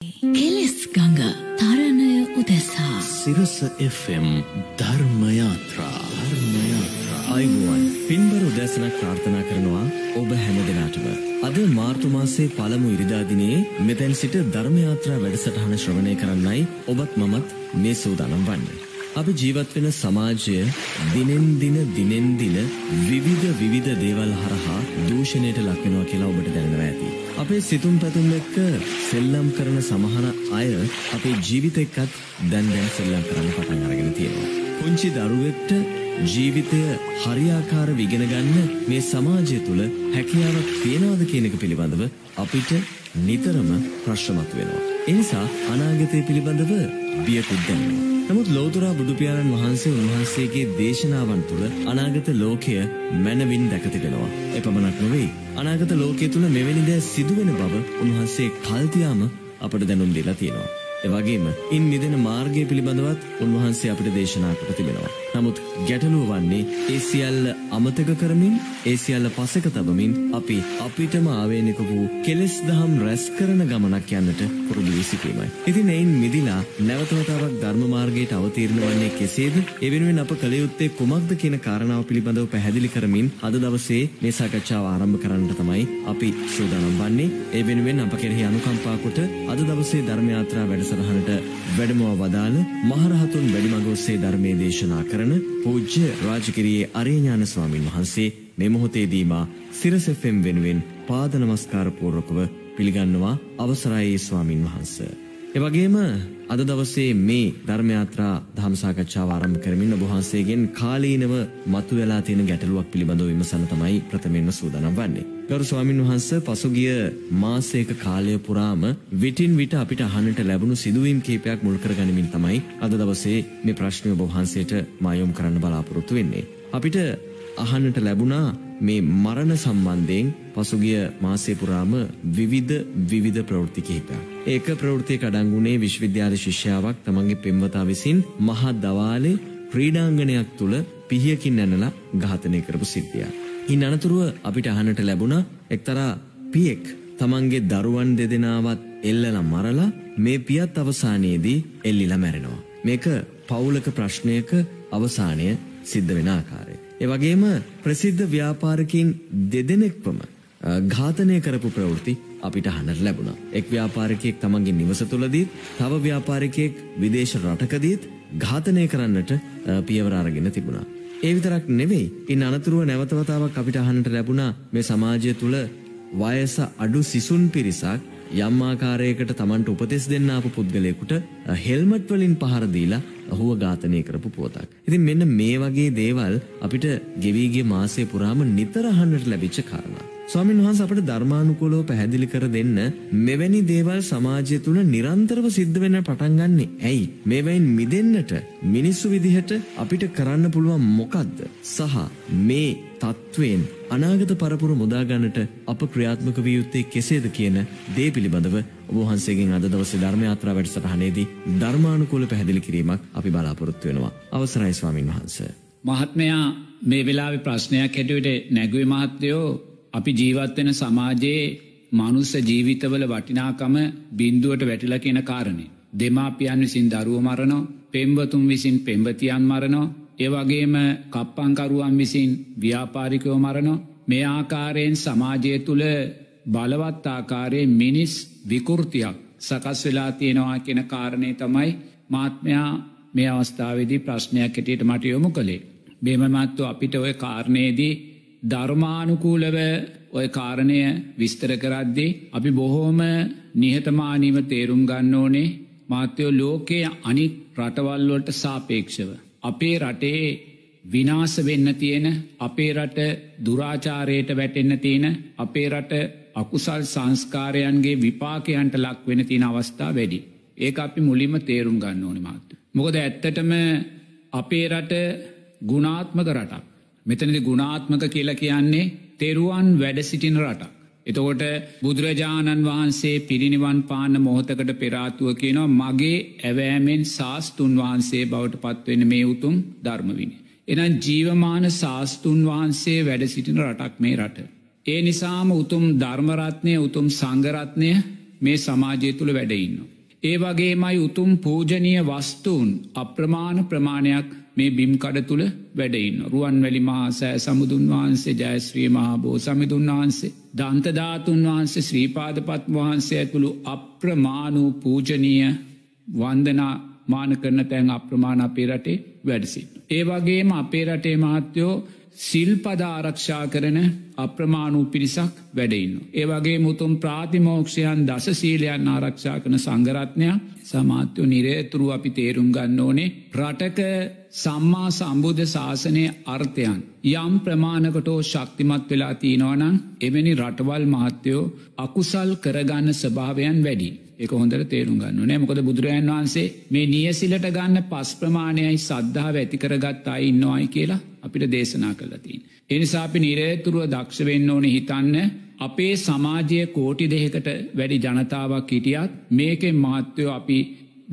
කෙලෙස් ගඟ තරණය උදෙසා සිරස FM ධර්මයාත්‍රා ධර්මයාත්‍රා අයිබුවන් පින්බර උදැසනක් ප්‍රාර්ථනා කරනවා ඔබ හැම දෙනාටම. අද මාර්තුමාසේ පළමු ඉරිදාදිනයේ මෙතැන් සිට ධර්මයාත්‍රා වැඩසටහන ශ්‍රවණය කරන්නයි ඔබත් මමත් මේ සූදානම් වන්නේ. අපි ජීවත් වෙන සමාජය දිනෙන් දින දිනෙන් දින විවිධ විවිධ දේවල් හරහා දූෂණයට ලක්වෙනවා කියලා ඔබට දැනෙනවා ඇති. අපේ සිතුම් පැතුම් එක්ක සෙල්ලම් කරන සමහර අය අපේ ජීවිත එක්කත් දැන් දැන් සෙල්ලම් කරන්න පටන් අරගෙන තියෙනවා. පුංචි දරුවෙක්ට ජීවිතය හරියාකාර විගෙන ගන්න මේ සමාජය තුළ හැකියාවක් තියෙනවද කියන එක පිළිබඳව අපිට නිතරම ප්‍රශ්න මතුවෙනවා. එනිසා අනාගතය පිළිබඳව බියකුත් දැනෙනවා. නමුත් ලෝතුරා බුදුපියාණන් වහන්සේ උන්වහන්සේගේ දේශනාවන් තුළ අනාගත ලෝකය මැනවින් දැක තිබෙනවා. එපමණක් නොවේ. අනාගත ලෝකයේ තුල මෙවැනි දෑ සිදුවෙන බව උන්වහන්සේ කල්තියාම අපට දැනුම් දීලා තියෙනවා. එවැගේම ඉන් මිදෙන මාර්ගය පිළිබඳවත් උන්වහන්සේ අපිට දේශනා කොට තිබෙනවා. නමුත් ගැටලුව වන්නේ ඒ සියල්ල අමතක කරමින් ඒ සියල්ල පසෙක තබමින් අපි අපිටම ආවේනික වූ කෙලෙස් දහම් රැස් කරන ගමනක් යන්නට පුරුදු වී සිටීමයි. ඉතින් එයින් මිදිලා නැවත වතාවක් ධර්ම මාර්ගයට අවතීර්ණ වන්නේ කෙසේද? ඒ වෙනුවෙන් අප කළ යුත්තේ කුමක්ද කියන කාරණාව පිළිබඳව පැහැදිලි කරමින් අද දවසේ මේ සාකච්ඡාව ආරම්භ කරන්නට තමයි අපි සූදානම් වන්නේ. ඒ වෙනුවෙන් අප කෙරෙහි අනුකම්පා කොට අද දවසේ ධර්ම යාත්‍රා වැඩසටහනට වැඩමව වදාළ මහරහතුන් වැඩිමඟ ඔස්සේ ධර්මයේ දේශනා කරන පූජ්‍ය රාජගිරියේ අරේඥාන ස්වාමින් වහන්සේ මේ මොහොතේදීම සිරස FM වෙනුවෙන් පාද නමස්කාර පූර්වකව පිළිගන්නවා අවසරයි ස්වාමින් වහන්සේ. එවැගේම අද දවසේ මේ ධර්මයාත්‍රා දහම් සාකච්ඡාව ආරම්භ කරමින් ඔබ වහන්සේගෙන් කාලීනව මතුවලා තියෙන ගැටලුවක් පිළිබඳව විමසන්න තමයි ප්‍රථමයෙන්ම සූදානම් වන්නේ. ගරු ස්වාමින් වහන්සේ පසුගිය මාසයක කාලය පුරාම විටින් විට අපිට අහන්නට ලැබුණු සිදුවීම් කීපයක් මුල් කරගනිමින් තමයි අද දවසේ මේ ප්‍රශ්නය ඔබ වහන්සේට මායොම් කරන්න බලාපොරොත්තු වෙන්නේ. අපිට අහන්නට ලැබුණා මේ මරණ සම්බන්ධයෙන් පසුගිය මාසය පුරාම විවිධ විවිධ ප්‍රවෘත්ති කිහිපයක්. ඒක ප්‍රවෘත්තියක අඩංගුනේ විශ්වවිද්‍යාල ශිෂ්‍යාවක් තමන්ගේ පෙම්වතා විසින් මහා දවාලේ ක්‍රීඩාංගණයක් තුල පිහියකින් ඇනලා ඝාතනය කරපු සිද්ධියක්. ඉන් අනතුරුව අපිට අහන්නට ලැබුණා එක්තරා පියෙක් තමන්ගේ දරුවන් දෙදෙනාවත් එල්ලලා මරලා මේ පියත් අවසානයේදී එල්ලිලා මැරෙනවා. මේක පවුලක ප්‍රශ්නයක අවසානය සිද්ධ වෙන ආකාරය. ඒ වගේම ප්‍රසිද්ධ ව්‍යාපාරිකයින් දෙදෙනෙක්වම ඝාතනය කරපු ප්‍රවෘත්ති අපිට අහන්නට ලැබුණා. එක් ව්‍යාපාරිකයෙක් තමන්ගේ නිවස තුලදීත් තව ව්‍යාපාරිකයෙක් විදේශ රටකදීත් ඝාතනය කරන්නට පියවර අරගෙන තිබුණා. ඒ විතරක් නෙවෙයි. ඉන් අනතුරුව නැවත වතාවක් අපිට අහන්නට ලැබුණා මේ සමාජය තුල වයස අඩු සිසුන් පිරිසක් යම් ආකාරයකට Tamanට උපදෙස් දෙන්න ආපු පුද්ගලයෙකුට හෙල්මට් වලින් පහර දීලා ඔහුව ඝාතනය කරපු පුවතක්. ඉතින් මෙන්න මේ වගේ දේවල් අපිට ගෙවී ගිය මාසය පුරාම නිතර අහන්නට ලැබිච්ච කාරණා. ස්වාමීන් වහන්සේ අපිට ධර්මානුකූලව පැහැදිලි කර දෙන්න මෙවැනි දේවල් සමාජය තුල නිරන්තරව සිද්ධ වෙන්න පටන් ගන්නෙ ඇයි? මේවෙන් මිදෙන්නට මිනිස්සු විදිහට අපිට කරන්න පුළුවන් මොකද්ද? සහ මේ තත්වයෙන් අනාගත පරපුර මුදා ගන්නට අප ක්‍රියාත්මක විය යුත්තේ කෙසේද කියන දේ පිළිබඳව ඔබ වහන්සේගෙන් අද දවසේ ධර්ම යාත්‍රා වැඩසටහනේදී ධර්මානුකූල පැහැදිලි කිරීමක් අපි බලාපොරොත්තු වෙනවා. අවසරයි ස්වාමින් වහන්සේ. මහත්මයා මේ වෙලාවේ ප්‍රශ්නයක් හැටියට නැගුවේ මහත්තයෝ අපි ජීවත් වෙන සමාජයේ මනුස්ස ජීවිතවල වටිනාකම බින්දුවට වැටිලා කියන කාරණේ. දෙමාපියන් විසින් දරුව මරණෝ, පෙම්වතුන් විසින් පෙම්වතියන් මරණෝ, ඒ වගේම කප්පංකරුවන් විසින් ව්‍යාපාරිකයෝ මරණෝ මේ ආකාරයෙන් සමාජය තුළ බලවත් ආකාරයේ මිනිස් විකෘතියක් සකස් වෙලා තියෙනවා කියන කාරණය තමයි මාත්මයා මේ අවස්ථාවේදී ප්‍රශ්නයක් හැටියට මට යොමු කළේ. බේමමත්තු අපිට ඔය කාරණයේදී ධර්මානුකූලව ඔය කාරණය විස්තර කරද්දී අපි බොහෝම නිහතමානීව තේරුම් ගන්න ඕනේ මාත්‍යයෝ ලෝකයේ අනික් රටවල්වලට සාපේක්ෂව. අපේ රටේ විනාස වෙන්න තියෙන අපේ රට දුරාචාරයට වැටෙන්න තියෙන අපේ රට අකුසල් සංස්කාරයන්ගේ විපාකයන්ට ලක් වෙන තියෙන අවස්ථා වැඩි. ඒ අපි මුලින්ම තේරුම් ගන්න ඕනි මාත්ත. මොකද ඇත්තටම අපේ රට ගුණාත්මක රටක්. මෙතනදි ගුණාත්මක කියලා කියන්නේ තෙරුවන් වැඩ සිටින රටක්. එතකොට බුදුරජාණන් වහන්සේ පිරිනිවන් පාන්න මොහොතකට පෙරාතුව කියනවා මගේ ඇවෑමෙන් ශාස්තුන් වහන්සේ බවට පත්වෙන මේ උතුම් ධර්මවිනි. එනම් ජීවමාන ශාස්තුන් වහන්සේ වැඩ සිටින රටක් මේ රට. ඒ නිසාම උතුම් ධර්මරත්නය උතුම් සංගරත්නය මේ සමාජය තුළ වැඩඉන්න. ඒ වගේමයි උතුම් පූජනීය වස්තුූන් අප්‍රමාණ ප්‍රමාණයක් මේ බිම්කඩ තුළ වැඩඉන්න. රුවන් වැලි මහාසෑ සමුදුන් වහන්සේ ජයශ්‍රී මහාබෝ සමිදුන් වහන්සේ. දන්තධාතුන් වහන්සේ ශ්‍රීපාදපත් වහන්සේ ඇතුළු අප්‍රමාණූ පූජනීය වන්දනා මාන කරන තැන් අප්‍රමාණ අපේ රටේ වැඩසිට. ඒ වගේම අපේ රටේ මහත්තයෝ සිල්පද ආරක්ෂා කරන අප්‍රමාණූ පිරිසක් වැඩඉන්න. ඒ වගේ මුතුම් ප්‍රාතිමෝක්ෂයන් දස සීලයන් ආරක්ෂා කන සංගරත්නයක් සමාත්‍යව නිරේතුරු අපි තේරුම් ගන්න ඕනේ රටක සම්මා සම්බුද්ධ ශාසනය අර්ථයන් යම් ප්‍රමාණකටෝ ශක්තිමත් වෙලා තිීනවනං එවැනි රටවල් මහත්තයෝ අකුසල් කරගන්න ස්භාවයන් වැඩි. එක හොඳට තේරුම් ගන්න නෑ මොකද බුදුරජන් වහන්සේ මේ නියසිලට ගන්න පස් ප්‍රමාණයයි සද්ධාව ඇතිකරගත් අයි ඉන්නවායි කියලා අපිට දේශනා කළතින්. එනිසා අපි නිරේතුරුව දක්ෂවෙන්න ඕන හිතන්න අපේ සමාජය කෝටි දෙහෙකට වැඩි ජනතාවක් හිටියත් මේකෙන් මහත්තයෝ අපි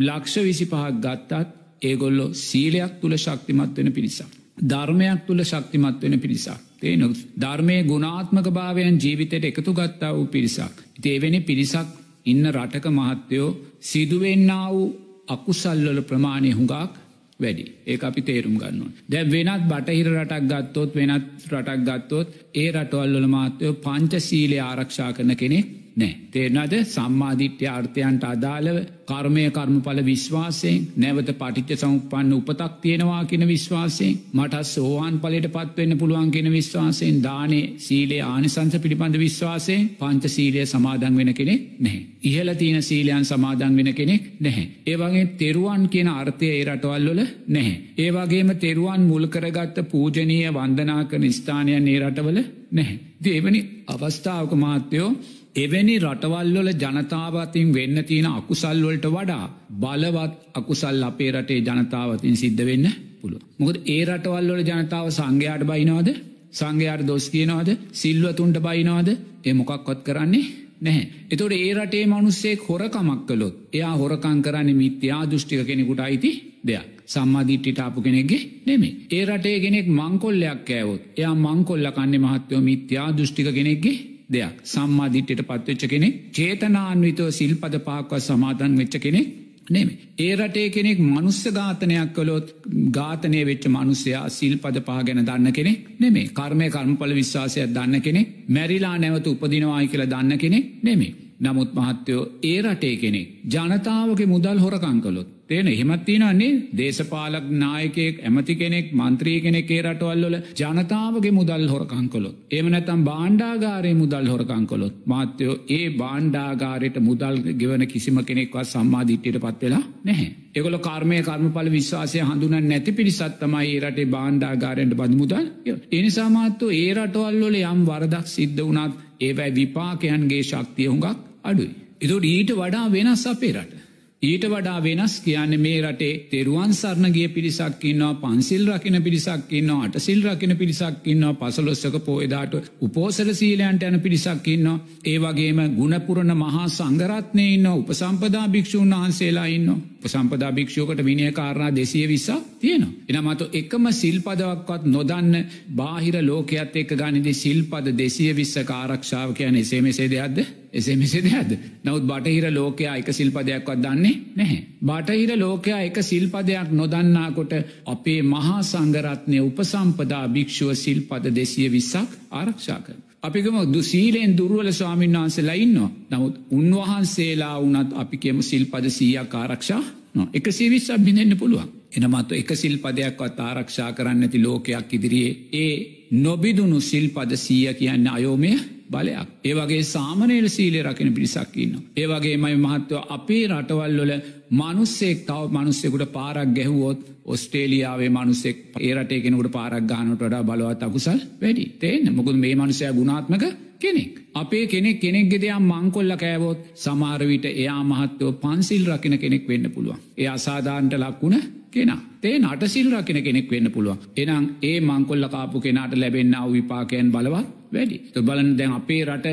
ලක්ෂ විසි පහක් ගත්තත් ඒගොල්ලො සීලයක් තුළ ශක්තිමත් වෙන පිරිසක්. ධර්මයක් තුළ ශක්තිමත් වෙන පිරිසක්. තේන ධර්මය ගුණාත්මක භාවයන් ජීවිතයට එකතු ගත්තා වූ පිරිසක්. ඒවෙනි පිරිසක් ඉන්න රටක මහත්තයෝ සිදුවෙන්න වූ අකුසල්වල ප්‍රමාණය හුඟක් වැඩි ඒ අපි තේරුම් ගන්නවා. දැ වෙනත් බටහිර රටක් ගත්තොත් වෙනත් රටක් ගත්තොත් ඒ රටවල්වල මාත්‍යයෝ පංච සීලය ආරක්ෂා කරන කෙනෙක් නෑ. තේරනද සම්මාධිට්‍ය අර්ථයන්ට අදාළව කර්මය කර්මඵල විශ්වාසයෙන් නැවත පටිච්ච සමුපන්න උපතක් තියෙනවා කියෙන විශ්වාසයෙන් මට සෝවාන් පලට පත්වවෙන්න පුළුවන් කියෙන විශ්වාසයෙන් දානේ සීලේ ආනිසංස පිළිබඳ විශ්වාසයෙන් පංච සීලය සමාදන් වෙන කෙනෙක් නැහැ. ඉහල තියෙන සීලයන් සමාදන් වෙන කෙනෙක් නැහැ. ඒවගේ තෙරුවන් කියන අර්ථය ඒ රටවල්ලොල නැහැ. ඒවගේම තෙරුවන් මුල්කරගත්ත පූජනීය වන්දනා කරන ස්ථානයන් ඒ රටවල නැහැ. දේවනි අවස්ථාවක මාත්‍යයෝ එවැනි රටවල්වල ජනතාවතින් වෙන්න තියෙන අකුසල්වලට වඩා බලවත් අකුසල් අපේ රටේ ජනතාවතින් සිද්ධ වෙන්න පුළුව. මොකද ඒ රටවල්වල ජනතාව සංඝයාට බයිනවාද සංඝයාට දොස් කියනවාද සිල්වතුන්ට බයිනවාද ඒ මොකක්කොත් කරන්නේ නැහැ. එතොට ඒ රටේ මනුස්සෙක් හොරකමක් කළොත් එයා හොරකං කරන්නේ මිත්‍යා දෘෂ්ටික කෙනෙකුට අයිති දෙයක්. සම්මාධිට්ටිට ආපු කෙනෙක්ගේ නෙමේ. ඒ රටේ කෙනෙක් මංකොල්ලයක් කෑවොත් එයා මංකොල්ල කන්නේ මහත්වෝ මිත්‍යා දෘෂ්ටික කෙනෙක්ගේ දෙයක් සම්මාධිට්්‍යයට පත්වෙච්ච කෙනෙ චේතනාන්විතව සිල්පද පාක්ව සමාධන් වෙච්ච කෙනෙක් නෙමේ. ඒ රටේ කෙනෙක් මනුස්්‍ය ඝාතනයක් කළොත් ඝාතනය වෙච්ච මනුස්්‍යයා සිල්පද පහ ගැන දන්න කෙනෙ නෙමේ කර්මය කර්මපල විශ්වාසයක් දන්න කෙනෙ මැරිලා නැවත උපදිනවායි කියලා දන්න කෙනෙ නෙමේ. නමුත් මහත්තයෝ ඒ රටේ කෙනෙක් ජනතාවගේ මුදල් හොරකංකලොත් තේන එහෙමත්තිනන්නේ දේශපාලක් නායකෙක් ඇමති කෙනෙක් මන්ත්‍රී කෙනෙක් ඒ රටවල්ලොල ජනතාවගේ මුදල් හොරකංකොලොත් එමනැතම් බාණ්ඩාගාරය මුදල් හොරකංකොලොත් මාත්‍යයෝ ඒ බාණ්ඩාගාරයට මුදල් ගෙවන කිසිම කෙනෙක්වත් සම්මාධිට්්‍යයට පත්වෙලා නැහැ. එකොල කර්මය කර්මපල විශ්වාසය හඳුන නැති පිරිසත් තමයි ඒ රටේ බාණ්ඩාගාරයට බඳ මුදල් එනිසාමාත්තු ඒ රටවල්ලොල යම් වරදක් සිද්ධ වනත් ඒවැයි විපාකයන්ගේ ශක්තිය හුඟක් අඩුයි. එතුට ඊට වඩා වෙනස් අපේ රට. ඊට වඩා වෙනස් කියන්න මේ රටේ තෙරුවන් සරණගේ පිරිසක් ඉන්නවා පන්සිල් රකින පිරිසක් ඉන්නවා අටසිල් රකින පිරිසක් ඉන්නවා පසලොස්සක පෝයදාට උපෝසල සීලයන්ට යන පිරිසක් ඉන්නවා. ඒ වගේම ගුණපුරණ මහා සංගරත්නය ඉන්න උපසම්පදා භික්ෂූන් වහන්සේලා ඉන්න උපසම්පදා භික්ෂෝකට විනය කාරණා දෙසිය විස්සා තියෙනවා. එනමතු එකම සිල්පදවක්වත් නොදන්න බාහිර ලෝකයත් එක්ක ගනිදි සිල්පද දෙසිය විස්ස කාරක්ෂාව කියන එසේ මෙසේ දෙයක්ද? එසේ මෙසේ දෙයක්ද. නවත් බටහිර ලෝකයා එක සිල්පදයක්වත් දන්නේ නැහැ. බටහිර ලෝකයා එක සිල්පදයක් නොදන්නාකොට අපේ මහා සංගරත්නය උපසම්පදා භික්ෂුව සිල්පද දෙසිය විස්සක් ආරක්ෂාක. අපිකම දුසීලෙන් දුරුවල ස්වාමීන් වහන්සේලා ඉන්නවා. නමුත් උන්වහන්සේලා වනත් අපි කියම සිල්පද සීයක් ආරක්ෂා නො එක සිවිස්සක් බිඳෙන්න්න පුළුවන්. එනමත්ව එක සිල්පදයක්වත් ආරක්ෂා කරන්න ඇති ලෝකයක් ඉදිරියේ ඒ නොබිදුුණු සිල්පද සීය කියන්න අයෝමය බලයක්. ඒවගේ සාමනේල සීලය රකින පිරිසක්කින්න. ඒවගේ මයි මහත්ව අපේ රටවල්ලොල මනුස්සෙක් තව මනුස්සෙකුට පාරක් ගැහුවොත් ඔස්ටේලියාවේ මනුස්සෙක් ඒරටේ කෙනෙකුට පාරක් ගානට වඩා බලවත් අකුසල් වැඩි තේන මොකුද මේ මනුසය ගුණාත්මක කෙනෙක්. අපේ කෙනෙක් කෙනෙක් ගෙදයක් මංකොල්ල කෑවොත් සමාරවිට එයා මහත්තව පන්සිල් රකින කෙනෙක් වෙන්න පුළුවන්. ඒ අසාධාන්ට ලක්වුණ කෙනා. තේ නටසිල් රකින කෙනෙක් වෙන්න පුළුවන්. එනම් ඒ මංකොල්ල කාපු කෙනාට ලැබෙන්න්න විපාකයන් බලවත් වැඩි. තු බලන දැන් අපේ රට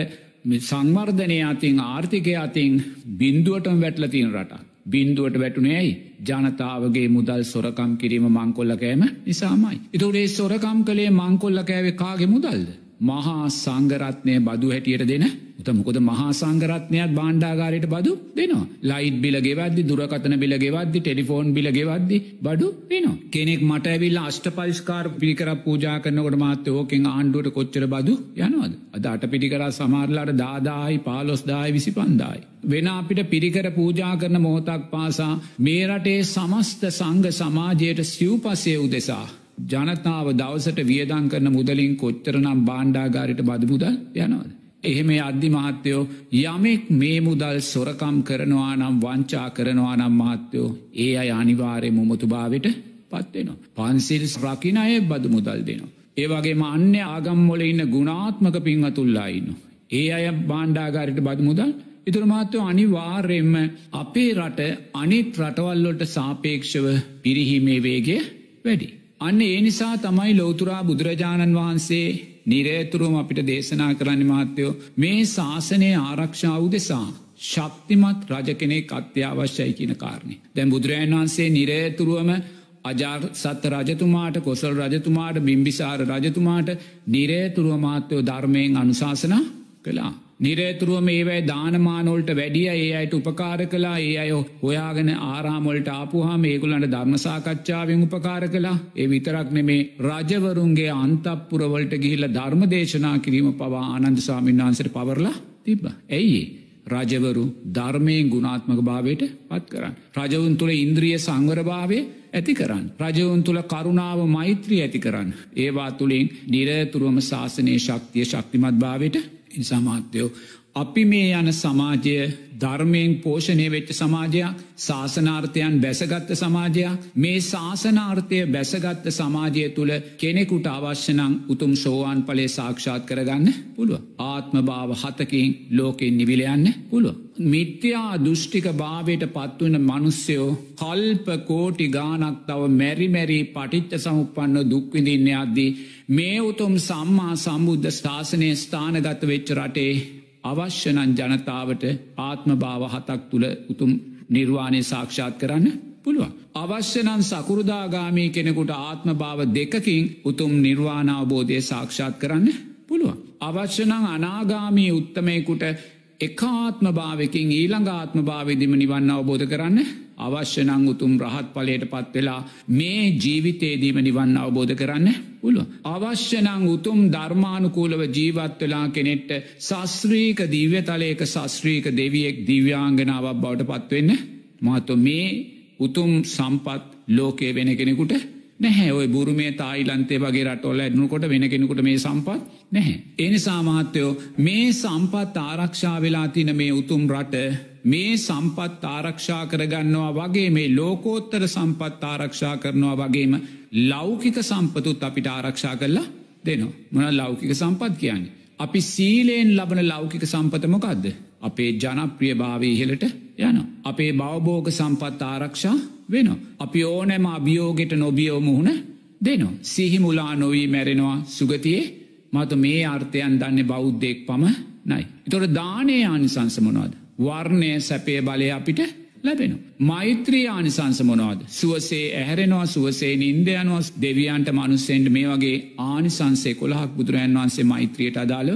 සංවර්ධනය අතින් ආර්ථිකය අතින් බින්දුවටම වැටලතින් රට. බින්දුවට වැටුනේ ඇයි ජනතාවගේ මුදල් සොරකම් කිරීම මංකොල්ල කෑම නිසාමයි. එතුරේ සොරකම් කළේ මංකොල්ල කෑවේ කාගේ මුදල්ද. මහා සංගරත්නය බදු හැටියට දෙන උත මොකද මහා සංගරත්නයක් බාණ්ඩාගාරයට බදු දෙනවා. ලයිට් බිල ගෙවද්දි දුරකතන බිල ගෙවද්දි ටෙලිෆෝන් බිල ගෙවද්දි බඩු වෙනවා. කෙනෙක් මට ඇවිල්ල අෂ්ට පරිස්කාර පිකර පූජා කරනකොට මාත්‍ය ඕකෙන් ආණ්ඩුවට කොච්චර බදු යනවද. අද අට පිටිකර සමාරලාට දාදායි පාලොස් දායි විසි පන්දායි. වෙන අපිට පිරිකර පූජා කරන මොහොතක් පාසා මේ රටේ සමස්ත සංග සමාජයට සිව්පසය උදෙසා. ජනතාව දවසට වියදන් කරන මුදලින් කොච්චරනම් බාණ්ඩාගාරයට බද මුදල් යනවද. එහෙම අධ්‍ය මහත්තයෝ යමෙක් මේ මුදල් සොරකම් කරනවා නම් වංචා කරනවා නම් මහත්තයෝ ඒ අය අනිවාරය මුමුතු භාවට පත්වෙනවා. පන්සිල් රකින අය බදු මුදල් දෙනවා. ඒවගේ අන්‍ය ආගම්මොල ඉන්න ගුණාත්මක පින්වතුල්ලායින්න. ඒ අය බාණ්ඩාගාරයට බද මුදල් ඉතුර මාත්‍යව අනිවාර්යෙන්ම අපේ රට අනිත් රටවල්ලොට සාපේක්ෂව පිරිහීමේ වේගේ වැඩි. අන්න ඒ නිසා තමයි ලෝතුරා බුදුරජාණන් වහන්සේ නිරේතුරුවම අපිට දේශනා කරන්න මහත්තයෝ මේ ශාසනය ආරක්ෂාව දෙසා. ශක්තිමත් රජ කෙනෙක් අත්‍යවශ්‍යයි කියන කාරණය. දැන් බුදුරජාන් වහන්සේ නිරේතුරුවම අජාර් සත්ත රජතුමාට කොසල් රජතුමාට බිම්බිසාර රජතුමාට නිරේතුරුව මාත්‍යයෝ ධර්මයෙන් අනුශාසනා කළා. නිරේතුරුවම ඒවයි දානමානොල්ට වැඩිය ඒ අයට උපකාර කලා ඒ අය හොයාගෙන ආරාමොල්ට ආපුහා මේකුලන්ට ධර්මසාකච්ඡාවෙන් උපකාර කලා ඒ විතරක් නෙමේ රජවරුන්ගේ අන්තපපුරවලට ගිහිල්ල ධර්ම දේශනා කිරීම පවා ආනන්ද සාමීන් වහන්සට පවරලා තිබ්බ. ඇයි. රජවරු ධර්මයෙන් ගුණාත්මක භාවයට පත් කරන්න. රජවුන් තුළ ඉන්ද්‍රිය සංවරභාවය ඇති කරන්න. රජවුන් තුළ කරුණාව මෛත්‍රී ඇති කරන්න. ඒවා තුළින් නිරතුරුවම ශාසනය ශක්තිය ශක්තිමත් භාවයට ඉනිසාමාත්‍යයෝ. අපි මේ යන සමාජය ධර්මයෙන් පෝෂණය වෙච්ච සමාජයක් ශාසනාර්ථයන් බැසගත්ත සමාජයක් මේ ශාසනාර්ථය බැසගත්ත සමාජය තුළ කෙනෙකුට අවශ්‍යනං උතුම් සෝවාන් පලේ සාක්ෂාත් කරගන්න පුළුව. ආත්ම භාව හතකින් ලෝකෙන් නිවිලයන්න පුළුව. මිත්‍යා දෘෂ්ටික භාවයට පත්වන මනුස්්‍යයෝ කල්ප කෝටි ගානක් තව මැරිමැරී පටිච්ච සමුපන්න දුක්විඳින්න අද්දී මේ උතුම් සම්මා සම්බුද්ධ ස්ථාසනය ස්ථානගත වෙච්ච රටේ අවශ්‍යනන් ජනතාවට ආත්ම භාව හතක් තුළ උතුම් නිර්වාණය සාක්ෂාත් කරන්න පුළුවන්. අවශ්‍යනන් සකුරුදාගාමී කෙනෙකුට ආත්ම භාව දෙකකින් උතුම් නිර්වාණාවබෝධය සාක්ෂාත් කරන්න පුළුවන්. අවශ්‍යනං අනාගාමී උත්තමයකුට එකාත්ම භාවකින් ඊළඟාත්ම භාවදිම නිවන්න අවබෝධ කරන්න අවශ්‍යනං උතුම් රහත් පලයට පත් වෙලා මේ ජීවිතේදීම නිවන්න අවබෝධ කරන්න පුළුව. අවශ්‍යනං උතුම් ධර්මානුකූලව ජීවත් වෙලා කෙනෙට්ට ශස්ත්‍රීක දිව්‍යතලයක ශස්ත්‍රීක දෙවියෙක් දිව්‍යාංගනාවක් බවට පත්වෙන්න මහත්ව මේ උතුම් සම්පත් ලෝකයේ වෙන කෙනෙකුට නැහැ ඔය බුරුමේ තායිලන්තේ වගේ රටොල්ල ඇඩනුකොට වෙන කෙනෙකුට මේ සම්පත් නැහැ. එනි සාමාත්‍යයෝ මේ සම්පත් ආරක්ෂා වෙලා තින මේ උතුම් රට මේ සම්පත් ආරක්ෂා කරගන්නවා වගේ මේ ලෝකෝත්තර සම්පත් ආරක්ෂා කරනවා වගේම ලෞකික සම්පතුත් අපිට ආරක්ෂා කරලා දෙනවා. මොන ලෞකික සම්පත් කියන්නේ. අපි සීලයෙන් ලබන ලෞකික සම්පතමොකක්ද. අපේ ජනප්‍රිය භාවී ඉහලට යන. අපේ බවබෝග සම්පත් ආරක්ෂා වෙන. අපි ඕනෑම අභියෝගෙට නොබියෝ මුහුණ දෙනවා. සිහිමුලා නොවී මැරෙනවා සුගතියේ මත මේ අර්ථයන් දන්න බෞද්ධෙක් පම නයි. තොට දානය ආනිසංසමනවාද. වර්ණය සැපේ බලය අපිට ලැබෙන. මෛත්‍රී ආනිසංස මොනවාද. සුවසේ ඇහැරෙනවා සුවසේ ඉන්දයනවා දෙවියන්ට මනුස්සෙන්ට මේ වගේ ආනිසන්සේ කොළහක් බුදුරන් වන්සේ මෛත්‍රියට අදාළ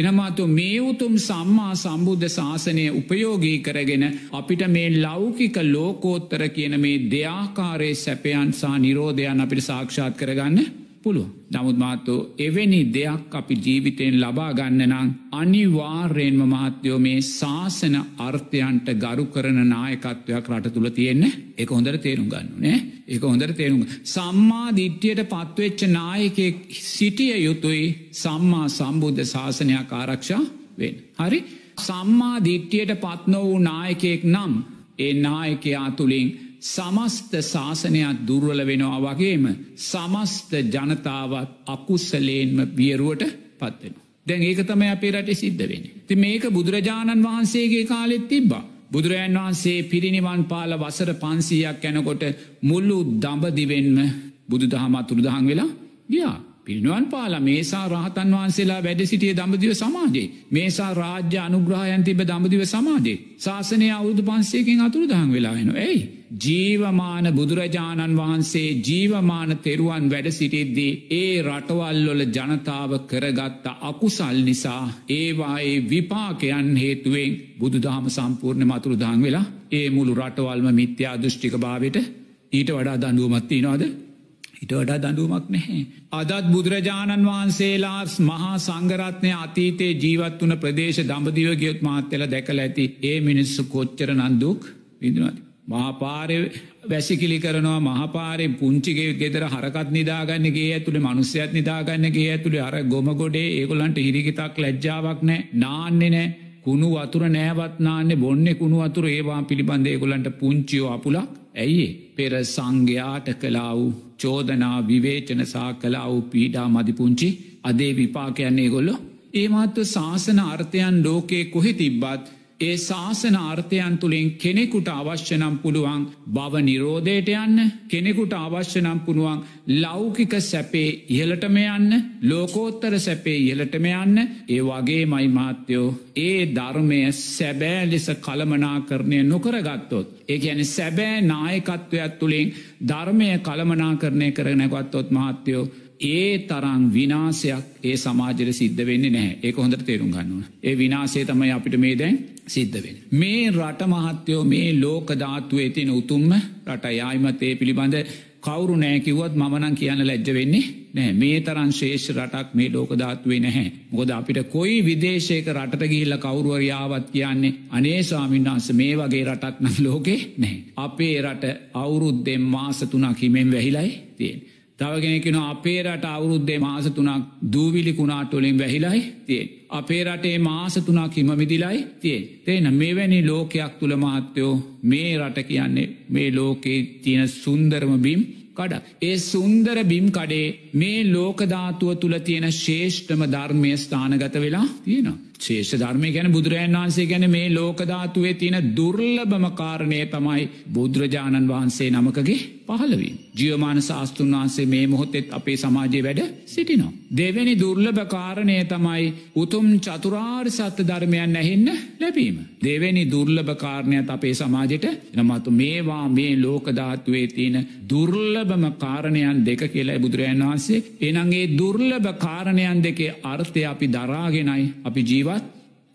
එනමාතු මේ උතුම් සම්මා සම්බුද්ධ ශාසනය උපයෝගී කරගෙන අපිට මේ ලෞකික ලෝකෝත්තර කියන මේ දෙයාකාරයේ සැපයන් සහ නිරෝධයන් අපිට සාක්ෂාත් කරගන්න පුළුව. නමුත් මාත්තෝ එවැනි දෙයක් අපි ජීවිතයෙන් ලබා ගන්න නං අනිවාර්යෙන්ම මාත්‍යයෝ මේ ශාසන අර්ථයන්ට ගරු කරන නායකත්වයක් රට තුළ තියෙන්නේ එක හොඳර තේරුම් ගන්නුනේ එක හොඳර තේරුම්. සම්මා දිට්්‍යයට පත්වෙච්ච නායකෙක් සිටිය යුතුයි සම්මා සම්බුද්ධ ශාසනයක් ආරක්ෂා වෙන්. හරි සම්මා දිට්්‍යයට පත්න වූ නායකෙක් නම් ඒ නායකයා තුළින් සමස්ත ශාසනයක් දුර්වල වෙනවා වගේම සමස්ත ජනතාවත් අකුස්සලේන්ම වියරුවට පත්වෙන. දැන් ඒක තම අපේ රට සිද්ධ වෙන. ති මේක බුදුරජාණන් වහන්සේගේ කාලෙත් තිබ්බා. බුදුරජන් වහන්සේ පිරිනිවන් පාල වසර පන්සීයක් යැනකොට මුල්ලු දඹදිවෙන්ම බුදු දහමත් තුළදහන් වෙලා ගියා. පිරිනුවන් පාල මේසා රහතන් වහන්සේලා වැඩ සිටිය දම්ඹදිව සමාජයේ මේසා රාජ්‍ය අනුග්‍රහයන් තිබ දම්ඹදිව සමාජයේ ශාසනය අවුදු පන්සේකින් අතුරු දහන් වෙලාහෙන ඇයි. ජීවමාන බුදුරජාණන් වහන්සේ ජීවමාන තෙරුවන් වැඩ සිටිද්දී ඒ රටවල්ලොල ජනතාව කරගත්ත අකුසල් නිසා ඒවායේ විපාකයන් හේතුවෙන් බුදුදහම සම්පූර්ණ මතුරු දහන් වෙලා ඒ මුළු රටවල්ම මිත්‍යා දෘෂ්ටික භාවට ඊට වඩා දඩුවමත්ති නොද හිට වඩා දඩුවමක් නැහැ. අදත් බුදුරජාණන් වහන්සේලා මහා සංගරත්නය අතීතයේ ජීවත් වන ප්‍රදේශ දම්ඹදිව ගියොත් මාත්‍යල දැකල ඇති ඒ මිනිස්සු කොච්චර නන්දුක් විඳනවාති. මහපාරය වැසිකිලි කරනවා මහපාරය පුංචිගේ ගෙදර හරකත් නිදාගන්නගේ ඇතුළේ මනුස්්‍යයත් නිදාගන්නගේ ඇතුළේ අර ගොමගොඩේ ඒගොලන්ට හිරිකිතක් ලැජ්ජාවක් නෑ නාන්නේ නෑ. කුණු වතුර නෑවත්නාන්නේ බොන්න කුණු වතුර. ඒවා පිළිබඳ ඒගොලන්ට පුංචියෝ අපුලක්. ඇයි පෙර සංඝයාට කලා වූ චෝදනා විවේචනසා කලා වූ පීඩා මදිපුංචි අදේ විපාකයන්නේ ගොල්ලො ඒමත්ව ශාසන අර්ථයන් ලෝකයේ කොහෙ තිබ්බත් ඒ ශාසන අර්ථයන් තුළින් කෙනෙකුට අවශ්‍යනම් පුළුවන් බව නිරෝධයට යන්න කෙනෙකුට අවශ්‍යනම් පුළුවන් ලෞකික සැපේ ඉහලටම යන්න ලෝකෝත්තර සැපේ ඉහලටම යන්න ඒ වගේ මයි මාත්‍යයෝ ඒ ධර්මය සැබෑ ලෙස කළමනා කරණය නොකරගත්තොත්. ඒ ඇන සැබෑ නායකත්වයක් තුළින් ධර්මය කළමනා කරණය කරනැගත්තොත් මහත්‍යයෝ ඒ තරං විනාසයක් ඒ සමාජර සිද්ධ වෙන්නේ නැහැ ඒක හොඳට තේරුම් ගන්නවා. ඒ විනාසේ තමයි අපිට මේ දැන් සිද්ධ වෙන. මේ රට මහත්‍යයෝ මේ ලෝකධාත්තුවේ තින උතුම්ම රට යායිමතේ පිළිබඳ කවුරු නෑකිවොත් මනන් කියන්න ලැජ්ජ වෙන්නේ නෑ මේ තරන් ශේෂ රටක් මේ ලෝකධාත්වේ නැහැ. මොකද අපිට කොයි විදේශයක රට ගිහිල්ල කවරුවරයාවත් කියන්නේ අනේ ස්වාමින්වහන්ස මේ වගේ රටක් නම් ලෝකේ නෑ. අපේ රට අවුරුද්දෙන් මාසතුනක් හිමෙන් වැහිලයි තියෙන්. තවගෙනකෙන අපේ රට අවුරුද්දේ මාස තුනක් දූවිලි කුණාටොලින් වැහිලයි තිය. අපේ රටේ මාස තුනක් හිම මිදිලයි තිය. තේන මෙවැනි ලෝකයක් තුළ මහත්තයෝ මේ රට කියන්නේ මේ ලෝකයේ තියෙන සුන්දරම බිම් කඩ. ඒ සුන්දර බිම් කඩේ මේ ලෝකධාතුව තුළ තියෙන ශේෂ්ඨම ධර්මය ස්ථානගත වෙලා තියෙනවා. ශේෂ ධර්මය ගැන බුදුරජන් වහන්සේ ගැන මේ ලෝකධාතුවේ තියෙන දුර්ලභම කාරණය තමයි බුදුරජාණන් වහන්සේ නමකගේ පහළවී. ජියවමාන ශාස්තෘන් වහන්සේ මේ මොහොතෙත් අපේ සමාජය වැඩ සිටිනවා. දෙවැනි දුර්ලභ කාරණය තමයි උතුම් චතුරාර් සත්‍ය ධර්මයන් ඇහෙන්න ලැබීම. දෙවැනි දුර්ලභ කාරණයත් අපේ සමාජයට නමතු මේවා මේ ලෝකධාත්තුවේ තියෙන දුර්ලභම කාරණයන් දෙක කියලා බුදුරජන් වහන්සේ එනගේ දුර්ලභ කාරණයන් දෙකේ අර්ථය අපි දරාගෙනයි අපි ජීවත්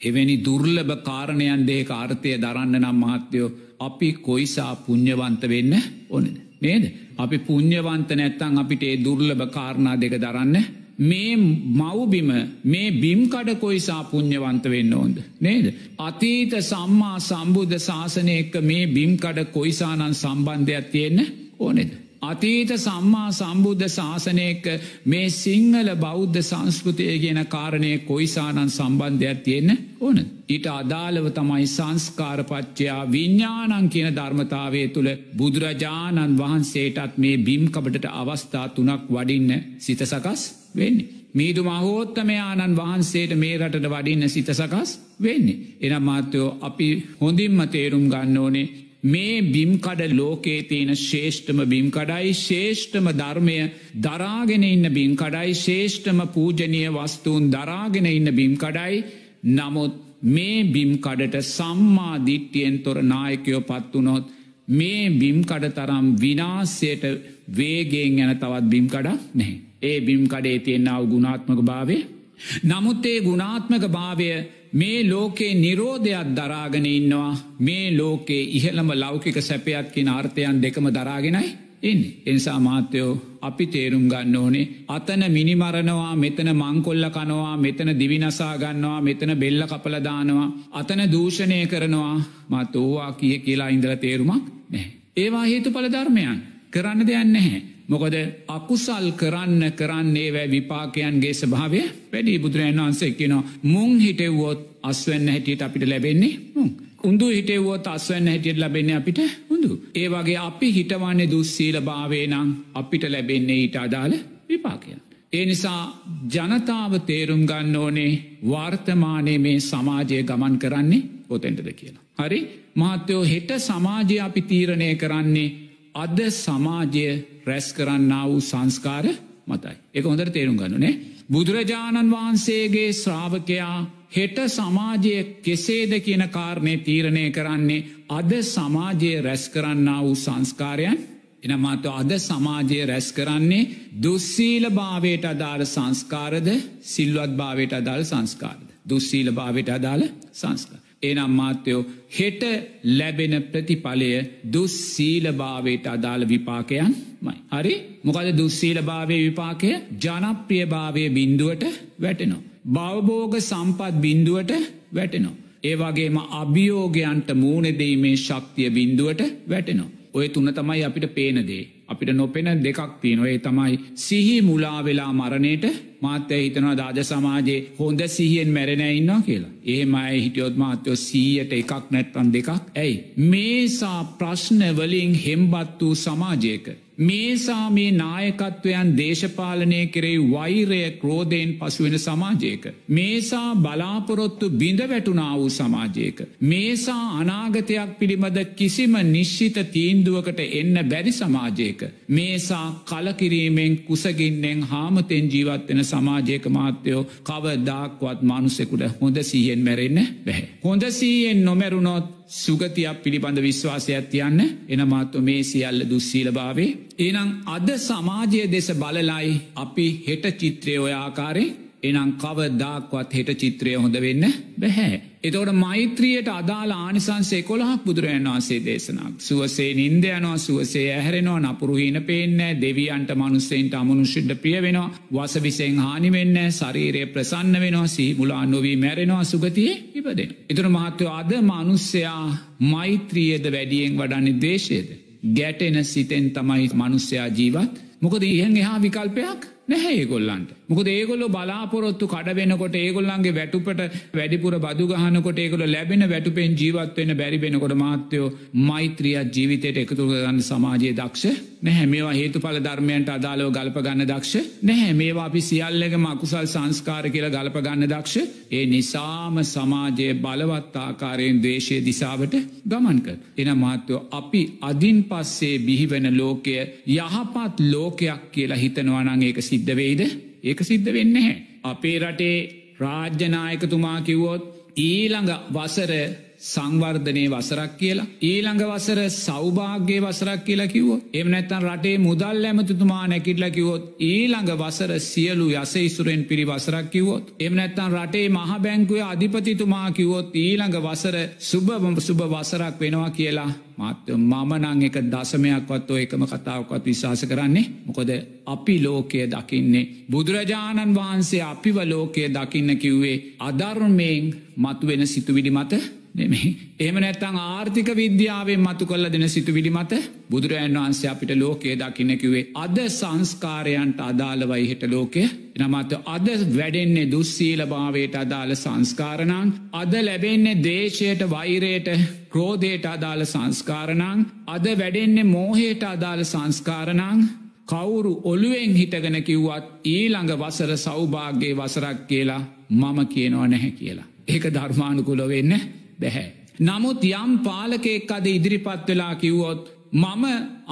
එවැනි දුර්ලභ කාරණයන් දේක අර්ථය දරන්න නම් මහත්තයෝ අපි කොයිසා පුං්ඥවන්ත වෙන්න ඕනද. නේද. අපි පුං්ඥවන්ත නැත්තං අපිට ඒ දුර්ලභ කාරණා දෙක දරන්න මේ මව්බිම මේ බිම්කඩ කොයිසා පුං්ඥවන්ත වෙන්න ඕොන්ද. නේද. අතීත සම්මා සම්බුද්ධ ශාසනය එක්ක මේ බිම්කඩ කොයිසානන් සම්බන්ධයක් තියෙන්න ඕනෙද. අතීත සම්මා සම්බුද්ධ ශාසනයක මේ සිංහල බෞද්ධ සංස්කෘතිය කියන කාරණය කොයිසානන් සම්බන්ධයක් තියෙන්න ඕන. ඊට අදාළව තමයි සංස්කාරපච්චයා විඤ්ඥානන් කියන ධර්මතාවය තුළ බුදුරජාණන් වහන්සේටත් මේ බිම්කබට අවස්ථා තුනක් වඩින්න සිත සකස් වෙන්නේ. මීදු මහෝත්තමයාණන් වහන්සේට මේ රටට වඩින්න සිත සකස් වෙන්නේ. එනම් මාත්‍යයෝ අපි හොඳින්ම තේරුම් ගන්න ඕනේ මේ බිම්කඩ ලෝකේ තියෙන ශේෂ්ඨම බිම්කඩයි ශේෂ්ඨම ධර්මය දරාගෙන ඉන්න බිම්කඩයි ශේෂ්ඨම පූජනය වස්තුූන් දරාගෙන ඉන්න බිම්කඩයි නමුත් මේ බිම්කඩට සම්මා දිට්ටියෙන් තොර නායකයෝ පත්වනොත් මේ බිම්කඩ තරම් විනාස්සයට වේගෙන් ගැන තවත් බිම්කඩක් නැහැ. ඒ බිම්කඩේ තියෙන්න්නාව ගුණාත්මක භාවේ. නමුත් ඒ ගුණාත්මක භාවය මේ ලෝකේ නිරෝධයක් දරාගෙන ඉන්නවා මේ ලෝකේ ඉහළම ලෞකික සැපයත්කින අර්ථයන් දෙකම දරාගෙනයි ඉන්න. එනිසා මාත්‍යයෝ අපි තේරුම් ගන්න ඕනේ අතන මිනිමරනවා මෙතන මංකොල්ල කනවා මෙතන දිවිනසා ගන්නවා මෙතන බෙල්ල කපලදානවා අතන දූෂණය කරනවා මත් ඕවා කිය කියලා ඉඳල තේරුමක් නෑ. ඒවා හේතු පල ධර්මයන් කරන්න දෙයක් නැහැ. මොකද අකුසල් කරන්න කරන්නේ වැෑ විපාකයන්ගේ ස්භාවය වැඩි බුදුරජන් වහන්සේ කියනවා මුං හිටෙව්වොත් අස්වන්න හැටියට අපිට ලැබෙන්නේ මුං. උන්දු හිටෙව්වොත් අස්වන්න හැටියට ලැබෙන්නේ අපිට හොඳු. ඒ වගේ අපි හිටවන්නේ දුස්සීල භාවේ නම් අපිට ලැබෙන්නේ ඊට අදාළ විපාකයන්. ඒ නිසා ජනතාව තේරුම් ගන්න ඕනේ වර්තමානය මේ සමාජය ගමන් කරන්නේ පොතෙන්ටද කියලා. හරි මහත්තයෝ හෙට සමාජය අපි තීරණය කරන්නේ අද සමාජය රැස් කරන්න වූ සංස්කාර මතයි. එක හොඳට තේරුම් ගන්නනේ. බුදුරජාණන් වහන්සේගේ ශ්‍රාවකයා හෙට සමාජය කෙසේද කියන කාරණය තීරණය කරන්නේ අද සමාජයේ රැස් කරන්න වූ සංස්කාරයන් එනමාත අද සමාජය රැස් කරන්නේ දුස්සීල භාවයට අදාළ සංස්කාරද සිල්වත් භාවයට අදාළ සංස්කාරද. දුස්සීල භාවයට අදාළ සංස්කාර. එනම් මාත්‍යයෝ හෙට ලැබෙන ප්‍රතිඵලය දුස්සීල භාවයට අදාළ විපාකයන් මයි. හරි මොකද දුස්සීල භාවය විපාකය ජනප්‍රිය භාවය බින්දුවට වැටෙනවා. බවබෝග සම්පත් බින්දුවට වැටෙනවා. ඒවගේම අභියෝගයන්ට මූුණදීමේ ශක්තිය බින්දුවට වැටෙනවා. ඔය තුන්න තමයි අපිට පේනදේ. අපිට නොපෙන දෙකක් තියෙනොේ තමයි සිහි මුලා වෙලා මරණයට මාත්‍යය හිතනවා දාජ සමාජයේ හොඳ සිහියෙන් මැරෙන ඉන්නවා කියලා. ඒමයි හිටියොත් මාත්‍යයෝ සීයට එකක් නැත්තන් දෙකක් ඇයි. මේසා ප්‍රශ්නවලින් හෙම්බත් වූ සමාජයක. මේසා මේ නායකත්වයන් දේශපාලනය කෙරෙයි වෛරය ක්‍රෝධයෙන් පසුවෙන සමාජයක. මේසා බලාපොරොත්තු බිඳ වැටුනා වූ සමාජයක. මේසා අනාගතයක් පිළිබඳ කිසිම නිශ්චිත තීන්දුවකට එන්න බැරි සමාජයක. මේසා කලකිරීමෙන් කුසගින්නෙන් හාමතෙන් ජීවත්වෙන සමාජයක මාත්‍යයෝ කවදාක්වත් මනුස්සෙකුට හොඳ සීහෙන් මැරෙන්න බැහැ. හොඳ සීයෙන් නොමැරුණොත් සුගතියක් පිළිබඳ විශ්වාසයක් තියන්න එනමාත්ව මේ සියල්ල දුස්සීල භාවේ. එනම් අද සමාජය දෙස බලලයි අපි හෙට චිත්‍රය ඔය ආකාරය එනම් කවදාක්වත් හෙට චිත්‍රය හොඳ වෙන්න බැහැ. එතවට මෛත්‍රියයට අදාළ ආනිසන්සේ කොළහක් බුදුරජන් වන්සේ දේශනක්. සුවසේ නින්දයනවා සුවසේ ඇහැරෙනවා නපුරුහීන පේනෑ දෙවියන්ට මනුස්සෙන්ට අමනුෂ්‍යන්ට ප්‍රිය වෙනවා වසවිසෙන් හානිවෙන්න ශරීරය ප්‍රසන්න වෙනවා සී මුලා නොවී මැරෙනවා සුගතියේ ඉපදෙන. එතුර මහත්තව අද මනුස්සයා මෛත්‍රියද වැඩියෙන් වඩන්නේ දේශයද. ගැටෙන සිතෙන් තමයි මනුස්සයා ජීවත් මොකද ඉහන් එහා විකල්පයක් නැහැ ඒගොල්ලන්ට. මොකද ඒගොල්ලො බලාපොරොත්තු කඩවෙනකොට ඒගොල්ලන්ගේ වැටුපට වැඩිපුර බදුගහනකොට ඒගොල ලැබෙන වැටුපෙන් ජීවත්වෙන බැරිබෙනකොට මාත්‍යයෝ මෛත්‍රියත් ජීවිතයට එකතු ගන්න සමාජයේ දක්ෂ නැහැ. මේවා හේතු පල ධර්මයන්ට අදාලව ගල්පගන්න දක්ෂ නැහැ. මේවා අපි සියල්ලගම අකුසල් සංස්කාර කියලා ගල්පගන්න දක්ෂ. ඒ නිසාම සමාජයේ බලවත්තාකාරයෙන් දේශය දිසාවට ගමන්ක. එන මාත්‍යයෝ අපි අදින් පස්සේ බිහිවෙන ලෝකය යහපත් ලෝකයක් කියලා හිතනවානං ඒක සිද්ධ වෙයිද? ඒක සිද්ධ වෙන්න හැ. අපේ රටේ රාජ්‍යනායකතුමා කිව්වොත් ඊළඟ වසර සංවර්ධනය වසරක් කියලා. ඊළඟ වසර සෞභාග්‍ය වසරක් කියලා කිවෝ එම නැත්තන් රටේ මුදල් ඇමතිතුමා නැකිටල කිවොත් ඊළඟ වසර සියලු යස ඉසුරෙන් පිරි වසරක් කිවොත් එම නැත්තන් රටේ මහ බැංකුව අධිපතිතුමා කිවොත් ඊළඟ වසර සුභම සුභ වසරක් වෙනවා කියලා. මාත්‍ය මම නං එක දසමයක්වත් ඔය එකම කතාවක්වත් විශවාස කරන්නේ. මොකොද අපි ලෝකය දකින්නේ. බුදුරජාණන් වහන්සේ අපිව ලෝකය දකින්න කිව්වේ අධර්මයෙන් මතුවෙන සිතුවිඩි මත. නෙමේ. එහම නැත්තං ආර්ථික විද්‍යාවෙන් මතු කල්ල දෙන සිතු විඩි මත බුදුරජන් වහන්සේ අපිට ලෝකයේ දකින්නකිවේ අද සංස්කාරයන්ට අදාළවයි හිට ලෝකය නමත අද වැඩෙන්නේ දුස්සීල භාවයට අදාළ සංස්කාරණං අද ලැබෙන්නේ දේශයට වෛරයට ක්‍රෝධයට අදාළ සංස්කාරණං අද වැඩෙන්නේ මෝහයට අදාළ සංස්කාරණං කවුරු ඔළුවෙන් හිටගෙන කිව්වත් ඊළඟ වසර සෞභාග්‍යයේ වසරක් කියලා මම කියනවා නැහැ කියලා. ඒක ධර්මානුකුල වෙන්න බැහැ. නමුත් යම් පාලකෙක් අද ඉදිරිපත් වෙලා කිව්වොත් මම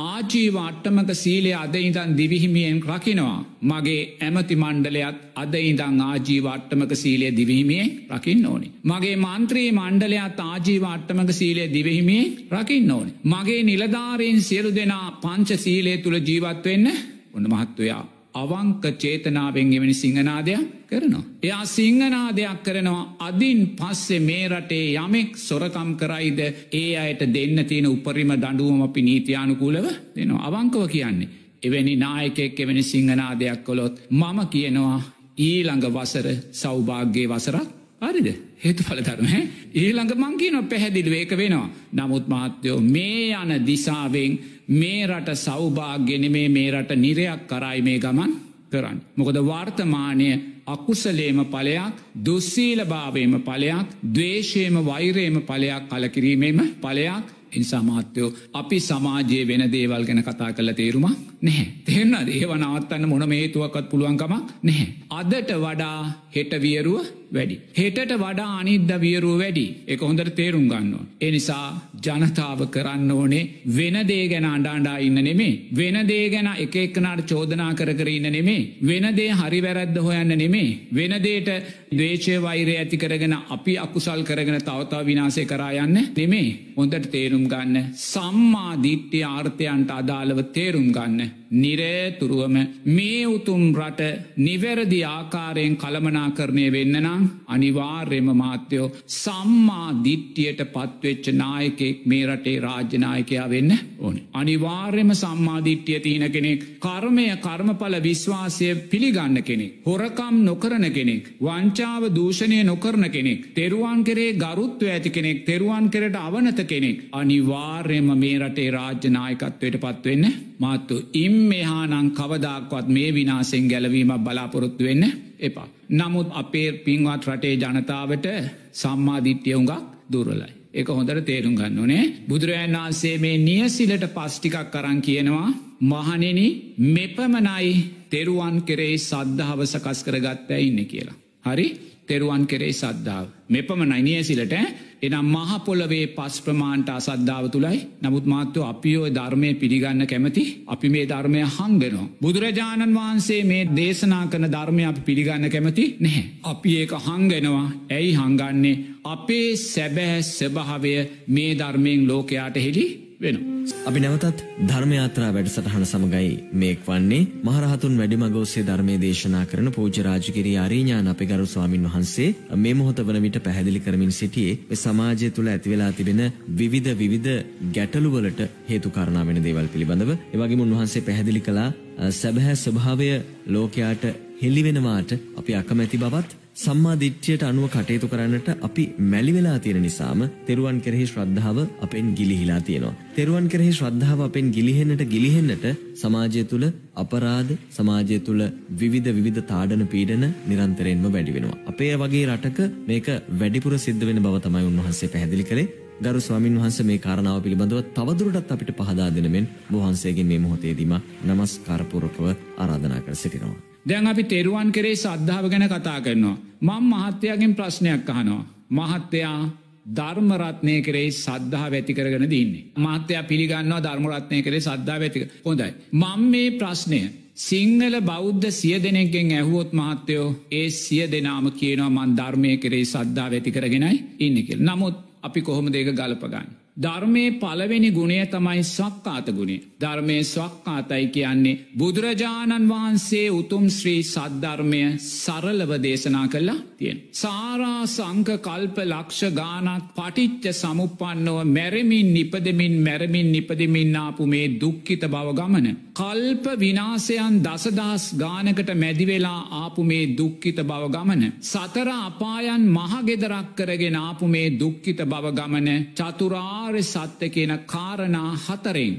ආජීව අට්ටමක සීලය අද ඉඳන් දිවිහිමියෙන් රකිනවා. මගේ ඇමති මණ්ඩලයත් අද ඉඳං ආජීව අට්ටමක සීලය දිවිහිමියෙන් රකින්න ඕනි. මගේ මන්ත්‍රී මණ්ඩලයත් ආජීව අට්ටමක සීලය දිවිහිමියෙන් රකින්න ඕනි. මගේ නිලධාරීන් සියලු දෙනා පංච සීලය තුළ ජීවත්වෙන්න උන්න මහත්වයා අවංක චේතනාවෙන් එවැනි සිංහනාදයක් කරනවා. එයා සිංහනාදයක් කරනවා අදින් පස්සේ මේ රටේ යමෙක් සොරකම් කරයිද ඒ අයට දෙන්න තියෙන උපරිම දඩුවම අපි නීතියානුකූලව දෙනවා අවංකව කියන්නේ. එවැනි නායකෙක් එවැනි සිංහනාදයක් කොළොත් මම කියනවා ඊළඟ වසර සෞභාග්‍යයේ වසරක් හරිද හේතු පලතරම ඊළඟ මංකිනො පැහැදිලිව ඒක වෙනවා. නමුත් මාත්‍යයෝ මේ යන දිසාවෙන් මේ රට සෞභාග්‍යනෙමේ මේ රට නිරයක් කරයි මේ ගමන් කරන්න. මොකද වර්තමානය අකුසලේම පලයක් දුස්සීල භාවයම පලයක් දවේශයම වෛරයම පලයක් කලකිරීමේම පලයක් ඉන්සාමාත්‍යයෝ අපි සමාජයේ වෙන දේවල් ගැන කතා කළ තේරුම නැහැ. තෙරන්නද ඒව නවත්තන්න මොන මේතුවක්ත් පුළුවන්කමක් නැහැ. අදට වඩා හෙට වියරුව වැඩි. හෙටට වඩා අනිද්ද වියරුව වැඩි එක හොඳට තේරුම් ගන්නවා. එනිසා ජනතාව කරන්න ඕනේ වෙනදේ ගැන අඩාඩා ඉන්න නෙමේ. වෙනදේ ගැන එක එක්කනට චෝදනා කර කර ඉන්න නෙමේ. වෙනදේ හරි වැරැද්ද හොයන්න නෙමේ. වෙනදේට දේශය වෛරය ඇති කරගෙන අපි අකුසල් කරගෙන තවතාව විනාසය කරායන්න නෙමේ. හොඳට තේරුම් ගන්න සම්මා දිට්ටි ආර්ථයන්ට අදාළව තේරුම් ගන්න. නිරේතුරුවම මේ උතුම් රට නිවැරදි ආකාරයෙන් කළමනා කරණය වෙන්නනම් අනිවාර්යම මාත්‍යයෝ සම්මා දිට්ටියට පත්වෙච්ච නායකෙක් මේ රටේ රාජ්‍යනායකයා වෙන්න ඕන. අනිවාර්යම සම්මාධිට්්‍යය තියන කෙනෙක් කර්මය කර්මඵල විශ්වාසය පිළිගන්න කෙනෙක්. හොරකම් නොකරන කෙනෙක්. වංචාව දූෂණය නොකරන කෙනෙක්. තෙරුවන් කරේ ගරුත්ව ඇති කෙනෙක් තෙරුවන් කරට අවනත කෙනෙක්. අනිවාර්යම මේ රටේ රාජ්‍යනායකත්වයට පත්වෙන්න මාත්තු ඉම් මෙහානං කවදක්වත් මේ විනාසෙන් ගැලවීමක් බලාපොරොත්තු වෙන්න එපා. නමුත් අපේ පින්වත් රටේ ජනතාවට සම්මාධිට්්‍යයවුඟක් දුරලයි. එක හොඳට තේරුම් ගන්න ඕනේ බුදුරජන් වහන්සේ මේ නියසිලට පස්්ටිකක් කරන් කියනවා මහනෙන මෙපමනයි තෙරුවන් කෙරේ සද්ධාව සකස් කරගත්ත ඉන්න කියලා. හරි තෙරුවන් කෙරේ සද්ධාව. මෙපමනයි නියසිලට එනම් මහපොලවේ පස් ප්‍රමාන්ට අසද්ධාව තුළයි නමුත් මාත්තු අපියෝ ධර්මය පිළිගන්න කැමති? අපි මේ ධර්මය හංගෙනවා. බුදුරජාණන් වහන්සේ මේ දේශනා කන ධර්මය අපි පිළිගන්න කැමති? නැහැ. අපි ඒක හංගෙනවා. ඇයි හංගන්නේ? අපේ සැබෑ ස්වභාවය මේ ධර්මයෙන් ලෝකයාට හෙළි වෙන. අපි නැවතත් ධර්මයාත්‍රා වැඩසටහන සමගයි මේක් වන්නේ මහරහතුන් වැඩිමගෝසේ ධර්මය දේශනා කරන පූජරාජකිරී අරීඥාන අපි ගරු ස්වාමින් වහන්සේ මේ මොහොත වන විට පැහැදිලි කරමින් සිටියේ මේ සමාජය තුළ ඇතිවෙලා තිබෙන විවිධ විවිධ ගැටලුවලට හේතු කාරණා වෙන දේවල් පිළිබඳව එවැගේම උන්වහන්සේ පැහැදිලි කළා සැබෑ ස්වභාවය ලෝකයාට හෙළිවෙනවාට අපි අකමැති බවත් සම්මා දිට්ඨියට අනුව කටයුතු කරන්නට අපි මැලි වෙලා තියෙන නිසාම තෙරුවන් කෙරෙහි ශ්‍රද්ධාව අපෙන් ගිලිහිලා තියෙනවා. තෙරුවන් කෙරෙහි ශ්‍රද්ධාව අපෙන් ගිලිහෙන්නට ගිලිහෙන්නට සමාජය තුළ අපරාධ සමාජය තුළ විවිධ විවිධ තාඩන පීඩන නිරන්තරයෙන්ම වැඩි වෙනවා. අපේ වගේ රටක මේක වැඩිපුර සිද්ධ වෙන බව තමයි උන්වහන්සේ පැහැදිලි කළේ. ගරු ස්වාමින් වහන්සේ මේ කාරණාව පිළිබඳව තවදුරටත් අපිට පහදා දෙන මෙන් වහන්සේගෙන් මේ මොහොතේදීම নমස්කාරපූර්වකව ආරාධනා කර සිටිනවා. දැන් අපි තෙරුවන් කරේ සද්ධාව ගැන කතා කරනවා. මං මහත්තයාගෙන් ප්‍රශ්නයක් අහනවා. මහත්තයා ධර්මරත්නය කරේ සද්ධා වැති කරගෙන දන්නේ. මාත්‍යයා පිළිගන්නවා ධර්මරත්නය කරේ සද්ධා වැතික හොඳයි. මං මේ ප්‍රශ්නය සිංහල බෞද්ධ සිය දෙනෙක්ගෙන් ඇහුවොත් මහත්තයෝ ඒ සිය දෙනාම කියනවා මන් ධර්මය කරේ සද්ධා වැති කරගෙනයි ඉන්නකෙල්. නමුත් අපි කොහොම දෙක ගලපගන්න. ධර්මය පළවෙනි ගුණය තමයි ස්වක්කාත ගුණේ. ධර්මය ස්වක්කාතයි කියන්නේ බුදුරජාණන් වහන්සේ උතුම් ශ්‍රී සද්ධර්මය සරලව දේශනා කළා තියෙන්. සාරා සංක කල්ප ලක්ෂ ගානක් පටිච්ච සමුපන්නව මැරමින් නිපදමින් මැරමින් නිපදමින්නාපු මේ දුක්කිත බව ගමන. කල්ප විනාසයන් දසදස් ගානකට මැදිවෙලා ආපු මේ දුක්කිත බව ගමන. සතර අපායන් මහගෙදරක් කරගෙන ආපු මේ දුක්කිත බව ගමන චතුරා ආර්ය සත්‍ය කියන කාරණා හතරෙන්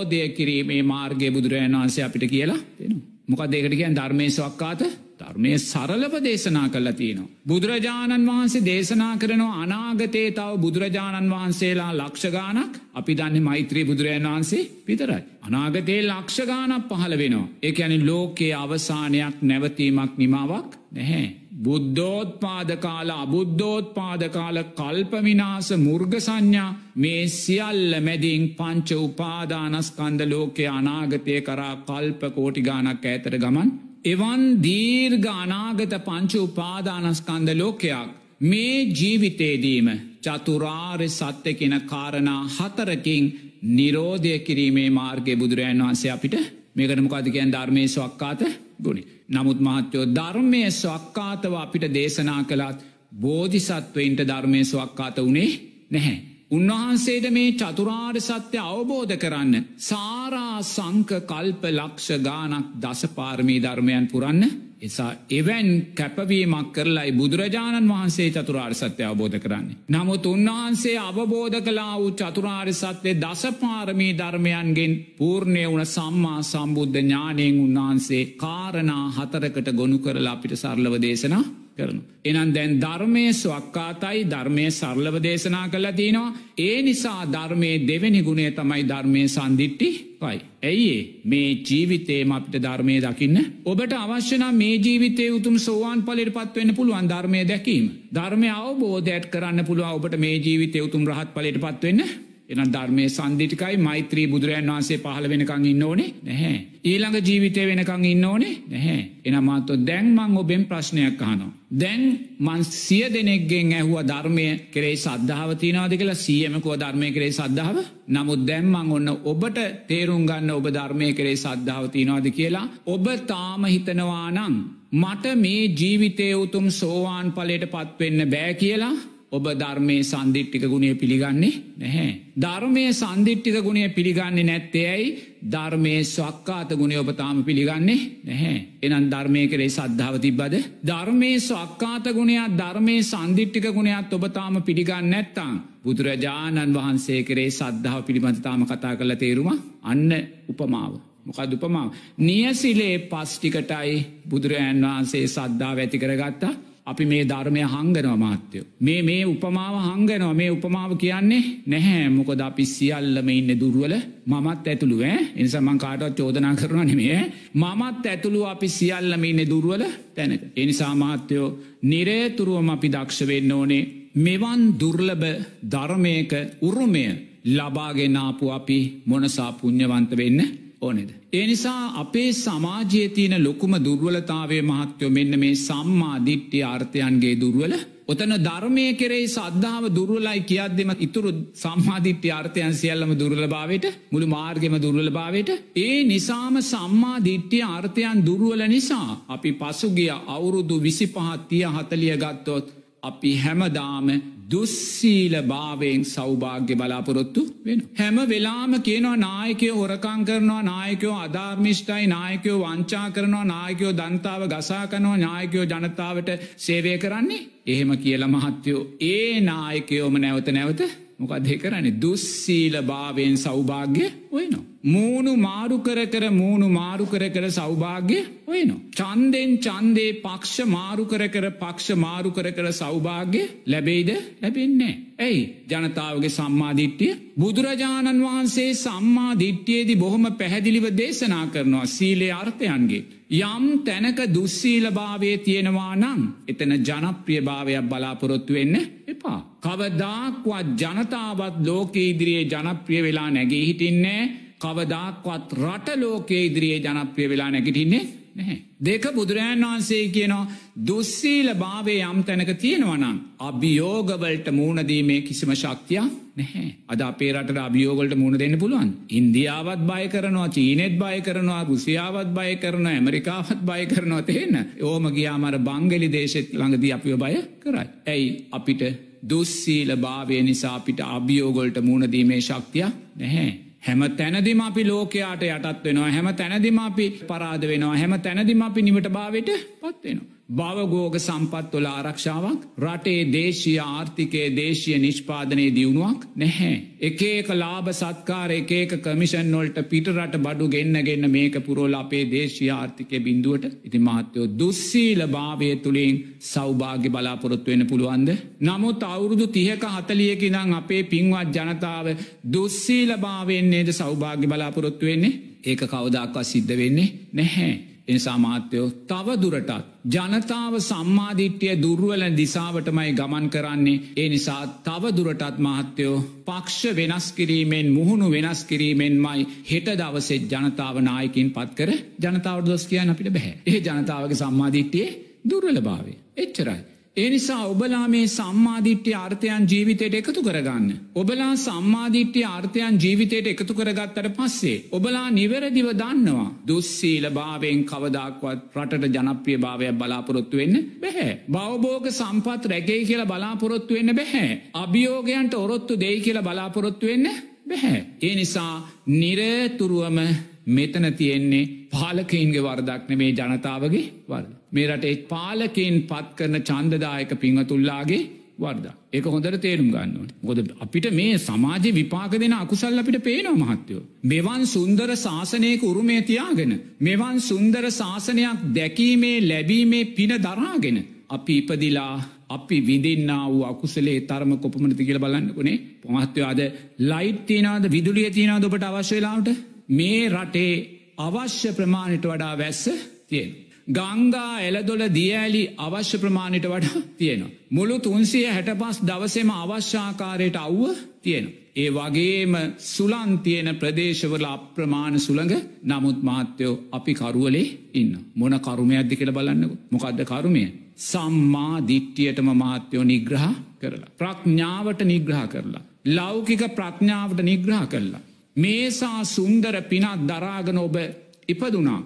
නිරෝධය කිරීමේ මාර්ගය බුදුරජාණන් වහන්සේ අපිට කියලා තියෙනවා. මොකක් දෙකට කියන් ධර්මය ස්වක්කාත ධර්මය සරලව දේශනා කල්ලා තියෙනවා. බුදුරජාණන් වහන්සේ දේශනා කරනවා අනාගතේ තව බුදුරජාණන් වහන්සේලා ලක්ෂගානක් අපි දන්න මෛත්‍රී බුදුරජාණන් වහන්සේ පිතරයි. අනාගතයේ ලක්ෂගානක් පහළ වෙනවා. ඒ ඇනි ලෝකයේ අවසානයක් නැවතීමක් නිමාවක් නැහැ. බුද්ධෝත්පාද කාල අබුද්ධෝත්පාද කාල කල්පවිනාස මුර්ග සංඥා මේ සියල්ල මැදින් පංච උපාදානස්කන්ද ලෝකය අනාගතය කරා කල්ප කෝටිගානක් ඇතර ගමන්. එවන් දීර්ග අනාගත පංච උපාදානස්කන්ද ලෝකයක් මේ ජීවිතේදීම චතුරාර්ය සත්‍ය කෙන කාරණා හතරකින් නිරෝධය කිරීමේ මාර්ගය බුදුරජන් වහන්සේ අපිට මේකට මොකදකයන් ධර්මය ස්වක්කාත ගුණි. නමුත් මහත්තයෝ ධර්මය ස්වක්කාතව අපිට දේශනා කළත් බෝධිසත්වයින්ට ධර්මය ස්වක්කාත වනේ නැහැ. උන්වහන්සේට මේ චතුරාර් සත්‍ය අවබෝධ කරන්න සාරා සංක කල්ප ලක්ෂ ගානක් දසපාර්මී ධර්මයන් පුරන්න එසා එවැන් කැපවීමක් කරලයි බුදුරජාණන් වහන්සේ චතුරාර් සත්‍ය අවබෝධ කරන්නේ. නමුත් උන්වහන්සේ අවබෝධ කලා වූ චතුරාර් සත්‍යය දසපාරමී ධර්මයන්ගෙන් පූර්ණය වුණ සම්මා සම්බුද්ධ ඥානයෙන් උන්වහන්සේ කාරණා හතරකට ගොුණු කරලා අපිට සරලව දේශනා කරනු. එනම් දැන් ධර්මය ස්වක්කාතයි ධර්මය සරලව දේශනා කළ තිනවා ඒ නිසා ධර්මය දෙවැනි ගුණේ තමයි ධර්මය සන්දිිට්ටි පයි. ඇයි මේ ජීවිතේම අපිට ධර්මය දකින්න. ඔබට අවශ්‍යනම් මේ ජීවිතය උතුම් සෝවාන් පලට පත්වවෙන්න පුළුවන් ධර්මය දැකීම. ධර්මය අවබෝධයට කරන්න පුළුව ඔබට මේ ජීවිතය උතුම් රහත් පලට පත්වවෙන්න එන ධර්මය සන්දිිටිකයි මෛත්‍රී බුදුරජන් වහන්සේ පහළ වෙනකං ඉන්න ඕනේ නැහැ. ඊළඟ ජීවිතය වෙනකං ඉන්න ඕනේ නැහැ. එනමාතො දැන්මං ඔබෙන් ප්‍රශ්නයක් අහනවා. දැන් මන් සිය දෙනෙක්ගෙන් ඇහුව ධර්මය කරේ සද්ධාවතිනාද කියලා සියමකුව ධර්මය කරේ සද්ධාව නමුත් දැම්මං ඔන්න ඔබට තේරුම් ගන්න ඔබ ධර්මය කරේ සද්ධාවතිනවාද කියලා ඔබ තාම හිතනවානං මට මේ ජීවිතය උතුම් සෝවාන් පලට පත්වෙන්න බෑ කියලා ඔබ ධර්මය සන්දිිට්ටික ගුණේ පිළිගන්නේ නැහැ. ධර්මය සන්දිිට්ටික ගුණේ පිළිගන්නේ නැත්තේ ඇයි ධර්මය ස්වක්කාත ගුණේ ඔබ තාම පිළිගන්නේ නැහැ. එනන් ධර්මය කරේ සද්ධාව තිබ්බද. ධර්මය ස්වක්කාත ගුණයක් ධර්මය සන්දිිට්ටික ගුණයක් ඔබ තාම පිළිගන්න නැත්තං. බුදුරජාණන් වහන්සේ කරේ සද්ධාව පිළිබඳ තාම කතා කළ තේරුම අන්න උපමාව. මොකද උපමාව. නියසිලේ පස්්ටිකටයි බුදුරජාන් වහන්සේ සද්ධාව ඇති කරගත්තා අපි මේ ධර්මය හංගනව මාත්‍යයෝ. මේ මේ උපමාව හංගනවා මේ උපමාව කියන්නේ නැහැ මොකද අපි සියල්ලම ඉන්න දුරුවල මමත් ඇතුළු එනිසමං කාටවත් චෝදනා කරනවා නෙමේ මමත් ඇතුළු අපි සියල්ලම ඉන්න දුරුවල තැනක. එනිසා මාත්‍යයෝ නිරේතුරුවම අපි දක්ෂ වෙන්න ඕනේ මෙවන් දුර්ලභ ධර්මයක උරුමය ලබාගෙනාපු අපි මොනසා පුුණ්්‍යවන්ත වෙන්න ඕනෙද. ඒ නිසා අපේ සමාජයේ තියෙන ලොකුම දුර්වලතාවේ මහත්යෝ මෙන්න මේ සම්මා දිට්ටි ආර්ථයන්ගේ දුර්වල ඔතන ධර්මය කෙරෙයි සද්ධාව දුර්වලයි කියද්දෙම ඉතුරු සම්මාධිට්්‍ය අර්ථයන් සියල්ලම දුර්ල භාවට මුළු මාර්ගම දුර්වල භාවට ඒ නිසාම සම්මා දිට්්‍ය අර්ථයන් දුර්ුවල නිසා අපි පසුගිය අවුරුදු විසි පහත්තිය හතලිය ගත්තොත් අපි හැමදාම දුස්සීල භාවයෙන් සෞභාග්‍ය බලාපොරොත්තු වෙන. හැම වෙලාම කියනවා නායකයෝ හොරකං කරනවා නායකයෝ අධර්මිෂ්ටයි නායකයෝ වංචා කරනවා නායකයෝ දන්තාව ගසාකනවා නායකයෝ ජනතාවට සේවය කරන්නේ එහෙම කියල මහත්තයෝ ඒ නායකයෝම නැවත නැවත මොකක් දෙ කරන්නේ දුස්සීල භාවයෙන් සෞභාග්‍ය ඔයනවා. මූුණු මාරු කර කර මූුණු මාරු කර කර සෞභාග්‍ය ඔයනවා. චන්දෙන් චන්දේ පක්ෂ මාරු කර කර පක්ෂ මාරු කර කර සෞභාග්‍ය ලැබෙයිද ලැබෙන්නේ. ඇයි ජනතාවගේ සම්මාධිට්්‍යය බුදුරජාණන් වහන්සේ සම්මාධිට්්‍යයේදි බොහොම පැහැදිලිව දේශනා කරනවා සීලේ අර්ථයන්ගේ. යම් තැනක දුස්සීලභාවය තියෙනවා නම් එතන ජනප්‍රියභාවයක් බලාපොරොත්තු වෙන්න එපා. කවදාක්වත් ජනතාවත් ලෝක ඉදිරියේ ජනප්‍රිය වෙලා නැගේ හිටින්නේ කවදාක්වත් රට ලෝකයේ ඉදිරියේ ජනප්‍රිය වෙලා නැගිටින්නේ නැහැ. දෙක බුදුරජාන් වහන්සේ කියනවා දුස්සීල භාවය යම් තැනක තියෙනවනම් අභියෝගවලට මූුණදීමේ කිසිම ශක්තියක් නැහැ. අද අපේ රට අභියෝගලට මුණ දෙන්න පුළුවන්. ඉන්දියාවත් බය කරනවා චීනෙත් බය කරනවා රුසියාවත් බය කරන ඇමරිකාවත් බය කරනවා තියෙන ඕම ගියාමර බංගලි දේශෙත් ළඟදී අපිය බය කරයි. ඇයි අපිට දුස්සීල භාවය නිසා අපිට අභියෝගොල්ට මුණදීමේ ශක්තිය නැහැ. හැම තැනදිම අපි ලෝකයාට යටත් වෙනවා හැම තැනදිම අපි පරාද වෙනවා හැම තැනදිම අපි නිවට භාවට පත්වෙනවා. භවගෝග සම්පත්වල ආරක්ෂාවක් රටේ දේශය ආර්ථිකයේ දේශය නිෂ්පාදනය දියුණුවක් නැහැ. එකඒක ලාබ සත්කාර එකක කමිෂන් නොල්ට පිටරට බඩු ගෙන්න්න ගෙන්න්න මේක පුරෝල අපේ දේශය ආර්ථිකය බිඳුවට ඉති මහත්තයෝ දුස්සීල භාවය තුළින් සෞභාග්‍ය බලාපොරොත්තු වෙන පුළුවන්ද. නමුත් අවුරුදු තියක හතලියකි දං අපේ පින්වත් ජනතාව දුස්සීල භාවයෙන්නේද සෞභාග්‍ය බලාපොරොත්තු වෙන්නේ ඒක කවදක්වා සිද්ධ වෙන්නේ නැහැ. එනිසා මාත්‍යයෝ තවදුරටත්. ජනතාව සම්මාධිට්්‍යය දුර්ුවල දිසාවටමයි ගමන් කරන්නේ ඒ නිසා තවදුරටත් මහත්තයෝ පක්ෂ වෙනස් කිරීමෙන් මුහුණු වෙනස් කිරීමෙන්මයි හෙට දවසෙත් ජනතාව නායකින් පත් කර ජනතාවට දොස් කියන්න අපිට බැහැ ඒ ජනතාවගේ සම්මාධිට්්‍යයේ දුර්වල භාවේ එච්චරයි. ඒ නිසා ඔබලා මේ සම්මාධිට්්‍ය ආර්ථයන් ජීවිතයට එකතු කරගන්න. ඔබලා සම්මාධිට්්‍ය ආර්ථයන් ජීවිතයට එකතු කරගත්තට පස්සේ. ඔබලා නිවැරදිව දන්නවා. දුස්සීල භාවයෙන් කවදක්වත් රටට ජනප්‍රිය භාවයක් බලාපොරොත්තු වෙන්න බැහැ. බවබෝග සම්පත් රැකේ කියල බලාපොරොත්තු වෙන්න බැහැ. අභියෝගයන්ට ඔරොත්තු දෙයි කියල බලාපොරොත්තු වෙන්න බැහැ. ඒ නිසා නිරතුරුවම මෙතන තියෙන්නේ පාලකයින්ගේ වර්දක්න මේ ජනතාවගේ වර්ද. මේ රටේ පාලකෙන් පත් කරන චන්දදායක පිංහතුල්ලාගේ වර්ද. ඒක හොඳට තේරුම් ගන්නවට. ගොද අපිට මේ සමාජ විපාක දෙන අකුසල් අපිට පේනව මහත්තයෝ. මෙවන් සුන්දර ශාසනයක උරුමේ තියාගෙන. මෙවන් සුන්දර ශාසනයක් දැකීමේ ලැබීමේ පින දරාගෙන. අපි ඉපදිලා අපි විදින්න වූ අකුසලේ තරම කොපමනති කියල බලන්නකුණේ පොහත්වයාද ලයිට් තියනද විදුලිය තියනද ඔබට අවශ්‍යලාට මේ රටේ අවශ්‍ය ප්‍රමාණයට වඩා වැස්ස තියෙන. ගංගා එලදොල දියඇලි අවශ්‍ය ප්‍රමාණයට වඩා තියෙනවා. මුළු තුන්සිය හැට පස් දවසෙම අවශ්‍යාකාරයට අව්ව තියෙන. ඒ වගේම සුලන් තියෙන ප්‍රදේශවල අප්‍රමාණ සුළඟ නමුත් මහත්තයෝ අපි කරුවලේ ඉන්න. මොන කරුමය ඇද්දි කියල බලන්නක මොකක්ද කරුමය. සම්මා දිට්ටියටම මහත්‍යයෝ නිග්‍රහ කරලා. ප්‍රඥාවට නිග්‍රහ කරලා. ලෞකික ප්‍රඥාවට නිග්‍රහ කරලා. මේසා සුන්දර පිනත් දරාගන ඔබ ඉපදුනා.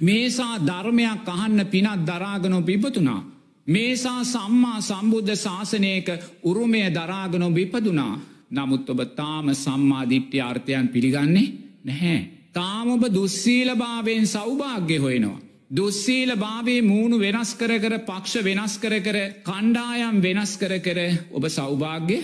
මේසා ධර්මයක් අහන්න පිනත් දරාගනො පිපතුනා. මේසා සම්මා සම්බුද්ධ ශාසනයක උරුමය දරාගනො විපදුනා. නමුත් ඔබ තාම සම්මාධිට්්‍ය අර්ථයන් පිළිගන්නේ නැහැ. තාම ඔබ දුස්සීලභාවයෙන් සෞභාග්‍ය හොයනවා. දුස්සීල භාවේ මූුණු වෙනස් කර කර පක්ෂ වෙනස් කර කර කණ්ඩායම් වෙනස් කර කර ඔබ සෞභාග්‍ය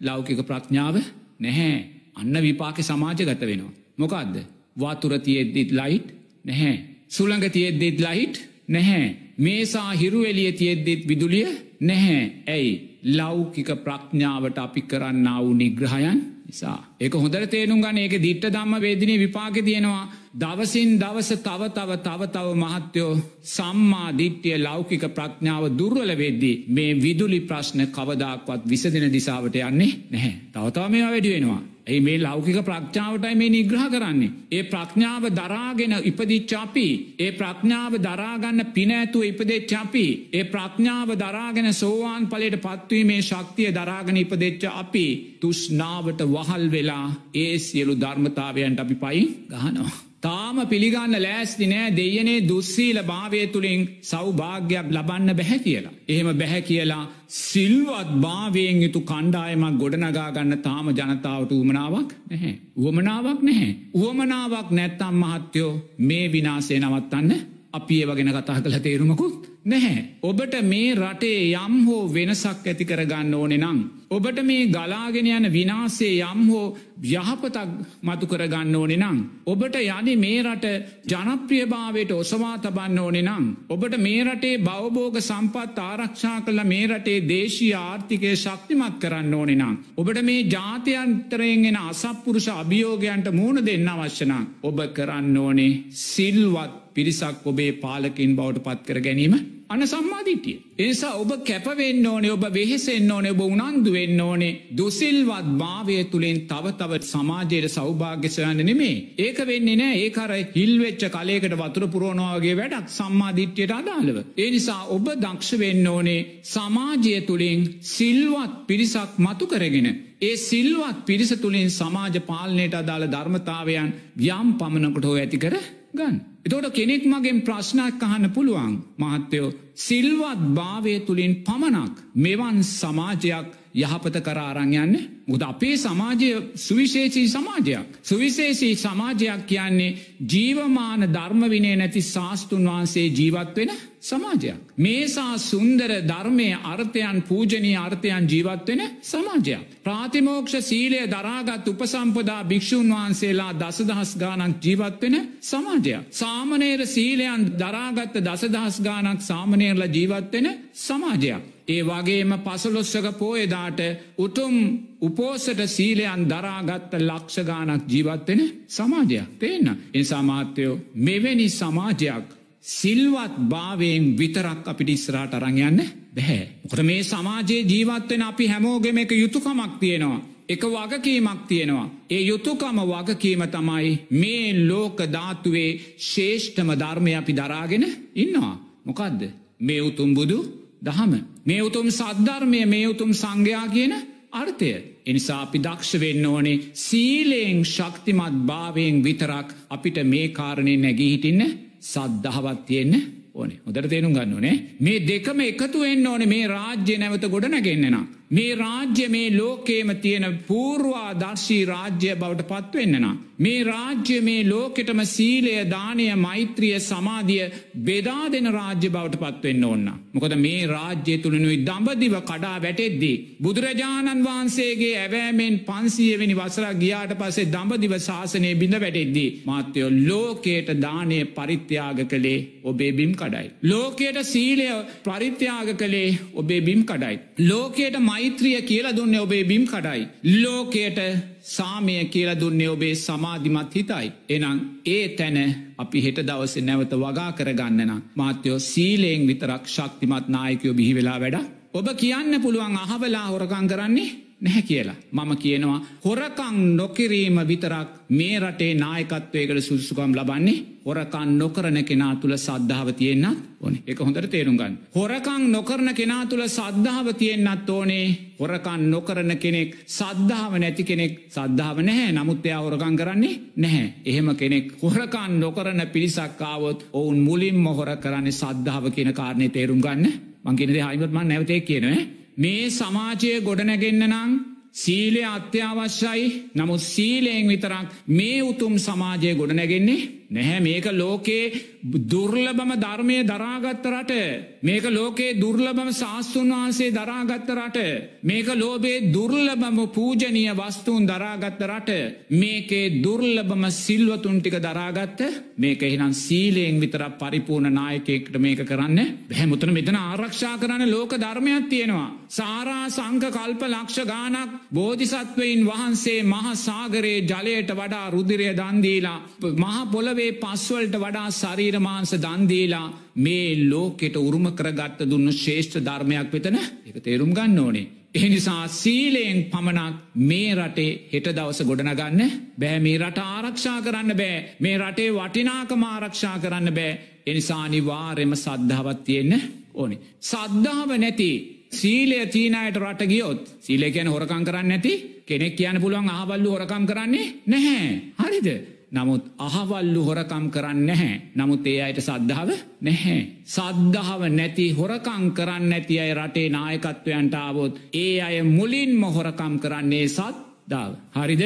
ලෞකික ප්‍රඥාව නැහැ. අන්න විපාක සමාජ ගත වෙනවා. මොකක්ද. වතුර තියෙද්දිත් ලයිට් නැහැ. සුළඟ තියෙද්දිත් ලයිට් නැහැ. මේසා හිරුවෙලිය තියෙද්දිත් විදුලිය නැහැ. ඇයි ලෞකික ප්‍රඥාවට අපි කරන්න වූ නිග්‍රහයන් නිසා. ඒක හොඳර තේරුම් ගන්න ඒක දිට්ට දම්ම වේදිනී විපාක තියෙනවා. දවසින් දවස තව තව තව තව මහත්‍යයෝ සම්මා දිට්්‍යය ලෞකික ප්‍රඥාව දුර්වල වෙද්දී මේ විදුලි ප්‍රශ්න කවදක්වත් විසදින දිසාවට යන්නේ නැහැ. තවතාව මේ වැඩි වෙනවා. ඇයි මේ ලෞකික ප්‍රඥාවටයි මේ නිග්‍රහ කරන්නේ. ඒ ප්‍රඥාව දරාගෙන ඉපදිච්චාපි. ඒ ප්‍රඥාව දරාගන්න පිනෑතුව ඉපදෙච්චාපි. ඒ ප්‍රඥාව දරාගෙන සෝවාන් පලට පත්වීමේ ශක්තිය දරාගෙන ඉපදෙච්ච අපි තුෂ්නාවට වහල් වෙලා ඒ සියලු ධර්මතාවයන්ට අපි පයි ගහනවා. තාම පිළිගන්න ලෑස්ති නෑ දෙයනේ දුස්සීල භාවය තුළින් සෞභාග්‍යයක් ලබන්න බැහැ කියලා. එහෙම බැහැ කියලා සිල්වත් භාවයෙන් යුතු කණ්ඩායමක් ගොඩනගාගන්න තාම ජනතාවට උමනාවක් නැහැ. උවමනාවක් නැහැ. උවමනාවක් නැත්තම් මහත්තයෝ මේ විනාසේ නවත්තන්න අපි ඒ වගෙන කතා කළ තේරුමකුත් නැහැ. ඔබට මේ රටේ යම් හෝ වෙනසක් ඇති කරගන්න ඕනෙ නං. ඔබට මේ ගලාගෙන යන විනාසේ යම් හෝ යහපතක් මතු කරගන්න ඕනෙ නං. ඔබට යනි මේ රට ජනප්‍රියභාවයට ඔසවා තබන්න ඕනෙ නං. ඔබට මේ රටේ බවබෝග සම්පත් ආරක්ෂා කළ මේ රටේ දේශී ආර්ථිකය ශක්තිමත් කරන්න ඕනෙ නං. ඔබට මේ ජාතියන්තරයෙන්ගෙන අසප්පුරුෂ අභියෝගයන්ට මූුණ දෙන්න අවශ්‍යනං. ඔබ කරන්න ඕනේ සිල්වත් පිරිසක් ඔබේ පාලකින් බවට පත් කර ගැනීම අන සම්මාධිටිය. එනිසා ඔබ කැපවෙන්න ඕනේ ඔබ වෙහෙසෙන් ඕනේ ඔබ උනන්දු වෙන්න ඕනේ දුසිල්වත් භාවය තුළින් තවතව සමාජයට සෞභාග්‍යසයන්න නෙමේ ඒක වෙන්නේ නෑ ඒකර හිල්වෙච්ච කලයකට වතුර පුරෝණවාගේ වැඩක් සම්මාධිට්්‍යයට අදාළව. ඒ නිසා ඔබ දක්ෂ වෙන්න ඕනේ සමාජය තුළින් සිල්වත් පිරිසක් මතු කරගෙන. ඒ සිල්වත් පිරිස තුළින් සමාජ පාලනයට අදාළ ධර්මතාවයන් යම් පමණකට හෝ ඇති කර ගන්න. එතෝට කෙනෙක් මගෙන් ප්‍රශ්නයක් අහන්න පුළුවන්. මහත්තයෝ සිල්වත් භාවය තුළින් පමණක් මෙවන් සමාජයක් යහපත කරාරං යන්න මුද අපේ සමාජය සුවිශේෂී සමාජයක්. සුවිශේෂී සමාජයක් කියන්නේ ජීවමාන ධර්මවිනේ නැති ශාස්තුන් වහන්සේ ජීවත් වෙන සමාජයක්. මේසා සුන්දර ධර්මය අර්ථයන් පූජනී අර්ථයන් ජීවත්වෙන සමාජයක්. ප්‍රාතිමෝක්ෂ සීලය දරාගත් උපසම්පදා භික්‍ෂූන් වහන්සේලා දසදහස් ගානක් ජීවත්වෙන සමාජයක්. සාමනේර සීලයන් දරාගත්ත දසදහස් ගානක් සාමනේරල ජීවත්වෙන සමාජයක්. ඒ වගේම පසලොස්සක පෝයදාට උතුම් උපෝසට සීලයන් දරාගත්ත ලක්ෂගානක් ජීවත්වෙන සමාජයක් තේන්න. එ සමාත්‍යයෝ මෙවැනි සමාජයක් සිල්වත් භාවයෙන් විතරක් අපිට ඉස්රාට අරංයන්න බැහැ. කොට මේ සමාජයේ ජීවත්වෙන අපි හැමෝගෙම එක යුතුකමක් තියෙනවා. එක වගකීමක් තියෙනවා. ඒ යුතුකම වගකීම තමයි මේ ලෝක ධාතුවේ ශේෂ්ඨම ධර්මය අපි දරාගෙන ඉන්නවා. මොකදද මේ උතුම් බුදු දහම. මේ උතුම් සද්ධර්මය මේ උතුම් සංඝයා කියන අර්ථය. එනිසා අපි දක්ෂ වෙන්න ඕනේ සීලයෙන් ශක්තිමත් භාවයෙන් විතරක් අපිට මේ කාරණය නැගී හිටින්න සද්ධාවත් තියෙන්න ඕනේ හොදර තේරුම් ගන්න ඕනේ මේ දෙකම එකතු වෙන්න ඕනේ මේ රාජ්‍ය නැවත ගොඩ නැගෙන්න්නෙන. මේ රාජ්‍ය මේ ලෝකේම තියෙන පූර්වා දර්ශී රාජ්‍ය බවට පත්වෙන්න්නනා. මේ රාජ්‍ය මේ ලෝකෙටම සීලය දානය මෛත්‍රිය සමාධිය බෙදා දෙන රාජ්‍ය බවට පත්වෙන්න ඕන්න. මොකද මේ රාජ්‍ය තුළනුයි දඹදිව කඩා වැටෙද්දී. බුදුරජාණන් වහන්සේගේ ඇවෑමෙන් පන්සියවෙනි වසර ගියාට පසේ දඹදිව ශාසනය බිඳ වැටෙද්දී. මාත්‍යයෝ ලෝකයට දානය පරිත්‍යාග කළේ ඔබේ බිම් කඩයි. ලෝකයට සීලය පරිත්‍යාග කළේ ඔබේ බිම් කඩයි. ලෝකයට මෛත්‍රිය කියලා දුන්න ඔබේ බිම් කඩයි. ලෝකයට සාමය කියල දුන්නේ ඔබේ සමාධිමත් හිතයි. එනම් ඒ තැන අපි හෙට දවස නැවත වගා කරගන්නන. මාත්‍යයෝ සීලයෙන් විතරක් ශක්තිමත් නායකයෝ බිහි වෙලා වැඩ. ඔබ කියන්න පුළුවන් අහවලා හොරකං කරන්නේ නැහැ කියලා. මම කියනවා හොරකං නොකිරීම විතරක් මේ රටේ නායකත්වයකට සුදුසුකම් ලබන්නේ හොරකන් නොකරන කෙනා තුළ සද්ධාව තියෙන්න්නත් ඕන එක හොඳට තේරුම්ගන්න. හොරකං නොකරන කෙනා තුළ සද්ධාව තියෙන්න්නත් ඕනේ හොරකන් නොකරන කෙනෙක් සද්ධාව නැති කෙනෙක් සද්ධාව නැහැ නමුත්තයා හොරකං කරන්නේ නැහැ. එහෙම කෙනෙක් හොරකන් නොකරන පිරිසක්කාවොත් ඔවුන් මුලින්ම හොර කරන්නේ සද්ධාව කියන කාරණය තේරුම් ගන්න මංකිනද හයිමත්මන් නැවතේ කියනව. මේ සමාජය ගොඩනැගෙන්න්න නං සීලය අත්‍යවශ්‍යයි. නමුත් සීලයෙන් විතරක් මේ උතුම් සමාජය ගොඩනැගෙන්නේ නැහැ මේක ලෝකේ දුර්ලබම ධර්මය දරාගත්ත රට. මේක ලෝකේ දුර්ලබම ශාස්තුන් වහන්සේ දරාගත්ත රට. මේක ලෝබේ දුර්ලබම පූජනය වස්තුූන් දරාගත්ත රට. මේකේ දුර්ලබම සිල්වතුන් ටික දරාගත්ත මේක එහිනම් සීලයෙන් විතර පරිපූර්ණ නායකෙක්ට මේක කරන්න බැහැමුතන මෙතන ආරක්ෂා කරන්න ලෝක ධර්මයක් තියෙනවා. සාරා සංක කල්ප ලක්ෂ ගානක් බෝධිසත්වයින් වහන්සේ මහ සාගරයේ ජලයට වඩා රුදිරය දන්දීලා මහ පොළවේ අපේ පස්වලට වඩා ශරීරමාන්ස දන්දීලා මේ ලෝකෙට උරුම කරගත්ත දුන්න ශේෂ්ඨ ධර්මයක් වෙතන එක තේරුම් ගන්න ඕනේ. එනිසා සීලයෙන් පමණක් මේ රටේ හෙට දවස ගොඩනගන්න බෑ. මේ රට ආරක්ෂා කරන්න බෑ. මේ රටේ වටිනාකම ආරක්ෂා කරන්න බෑ. එනිසා නිවාරෙම සද්ධාවත් තියෙන්න ඕනි. සද්ධාව නැති සීලය තීනයට රට ගියොත් සීලය කියන හොරකං කරන්න නැති කෙනෙක් කියන පුළුවන් අහවල්ලු හොරකම් කරන්නේ නැහැ. හරිද? නමුත් අහවල්ලු හොරකම් කරන්න නැහැ. නමුත් ඒ අයට සද්ධාව නැහැ. සද්ධාව නැති හොරකං කරන්න නැති අය රටේ නායකත්වයන්ට ආවොත් ඒ අය මුලින්ම හොරකම් කරන්නේ සත්දාව. හරිද?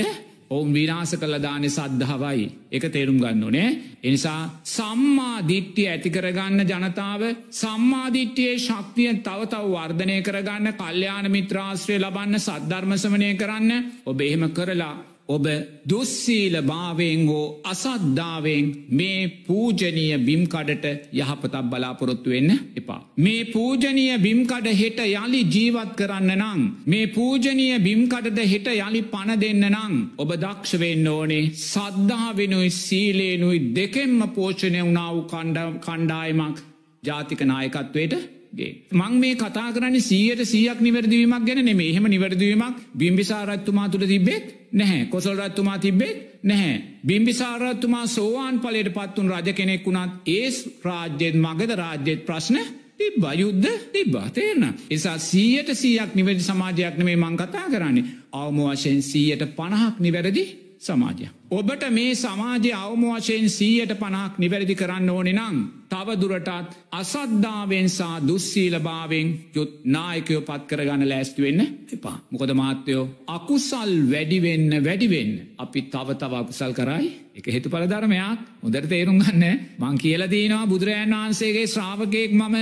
ඔවුන් විනාස කළ දානෙ සද්ධාවයි එක තේරුම් ගන්න ඕනේ. එනිසා සම්මා දිට්ටිය ඇතිකරගන්න ජනතාව සම්මාධිට්්‍යයේ ශක්තිය තව තව වර්ධනය කරගන්න කල්්‍යයාන මිත්‍රාශ්‍රය ලබන්න සද්ධර්මසමනය කරන්න ඔබ එහෙම කරලා ඔබ දුස්සීල භාවයෙන් හෝ අසද්ධාවෙන් මේ පූජනීය බිම්කඩට යහපතක් බලාපොරොත්තු වෙන්න එපා. මේ පූජනීය බිම්කඩ හෙට යළි ජීවත් කරන්න නං. මේ පූජනීය බිම්කඩද හෙට යළි පණ දෙන්න නං. ඔබ දක්ෂවෙන්න ඕනේ සද්ධාවෙනුයි සීලේනුයි දෙකෙම්ම පෝෂණය වුණාව කණ්ඩායමක් ජාතික නායකත්වයට ගේ. මං මේ කතා කරන්න සීයට සියක් නිවැරදිවීමක් ගැන නෙමේ එහෙම නිවැරදිවීමක් බිම්බිසාරත්තුමා තුළ තිබෙත් නැහැ කොසල් රත්තුමා තිබෙත් නැහැ. බිම්බිසාරත්තුමා සෝවාන් පලට පත්තුන් රජ කෙනෙක් වුණත් ඒස් රාජ්‍යත් මගද රාජ්‍යත් ප්‍රශ්න තිබ්බ යුද්ධ තිබ්බා තේරන. එසා සීයට සීයක් නිවැරදි සමාජයක් නෙමේ මං කතා කරන්නේ. අවම වශයෙන් සීයට පණහක් නිවැරදි සමාජය. ඔබට මේ සමාජය අවම වශයෙන් සීයට පනක් නිවැරදි කරන්න ඕනෙ නං. තවදුරටත් අසද්ධාවෙන්සා දුස්සීලභාවෙන් යුත් නායකයෝ පත් කරගන්න ලෑස්තුවෙන්න එපා. මොකද මාත්‍යයෝ අකුසල් වැඩිවෙන්න වැඩිවෙන්න අපි තව තව අකුසල් කරයි එක හෙතු පලධර්මයක් හොදර තේරුම් ගන්න මං කියල දීනවා බුදුරජන් වහන්සේගේ ශ්‍රාවකයෙක් මම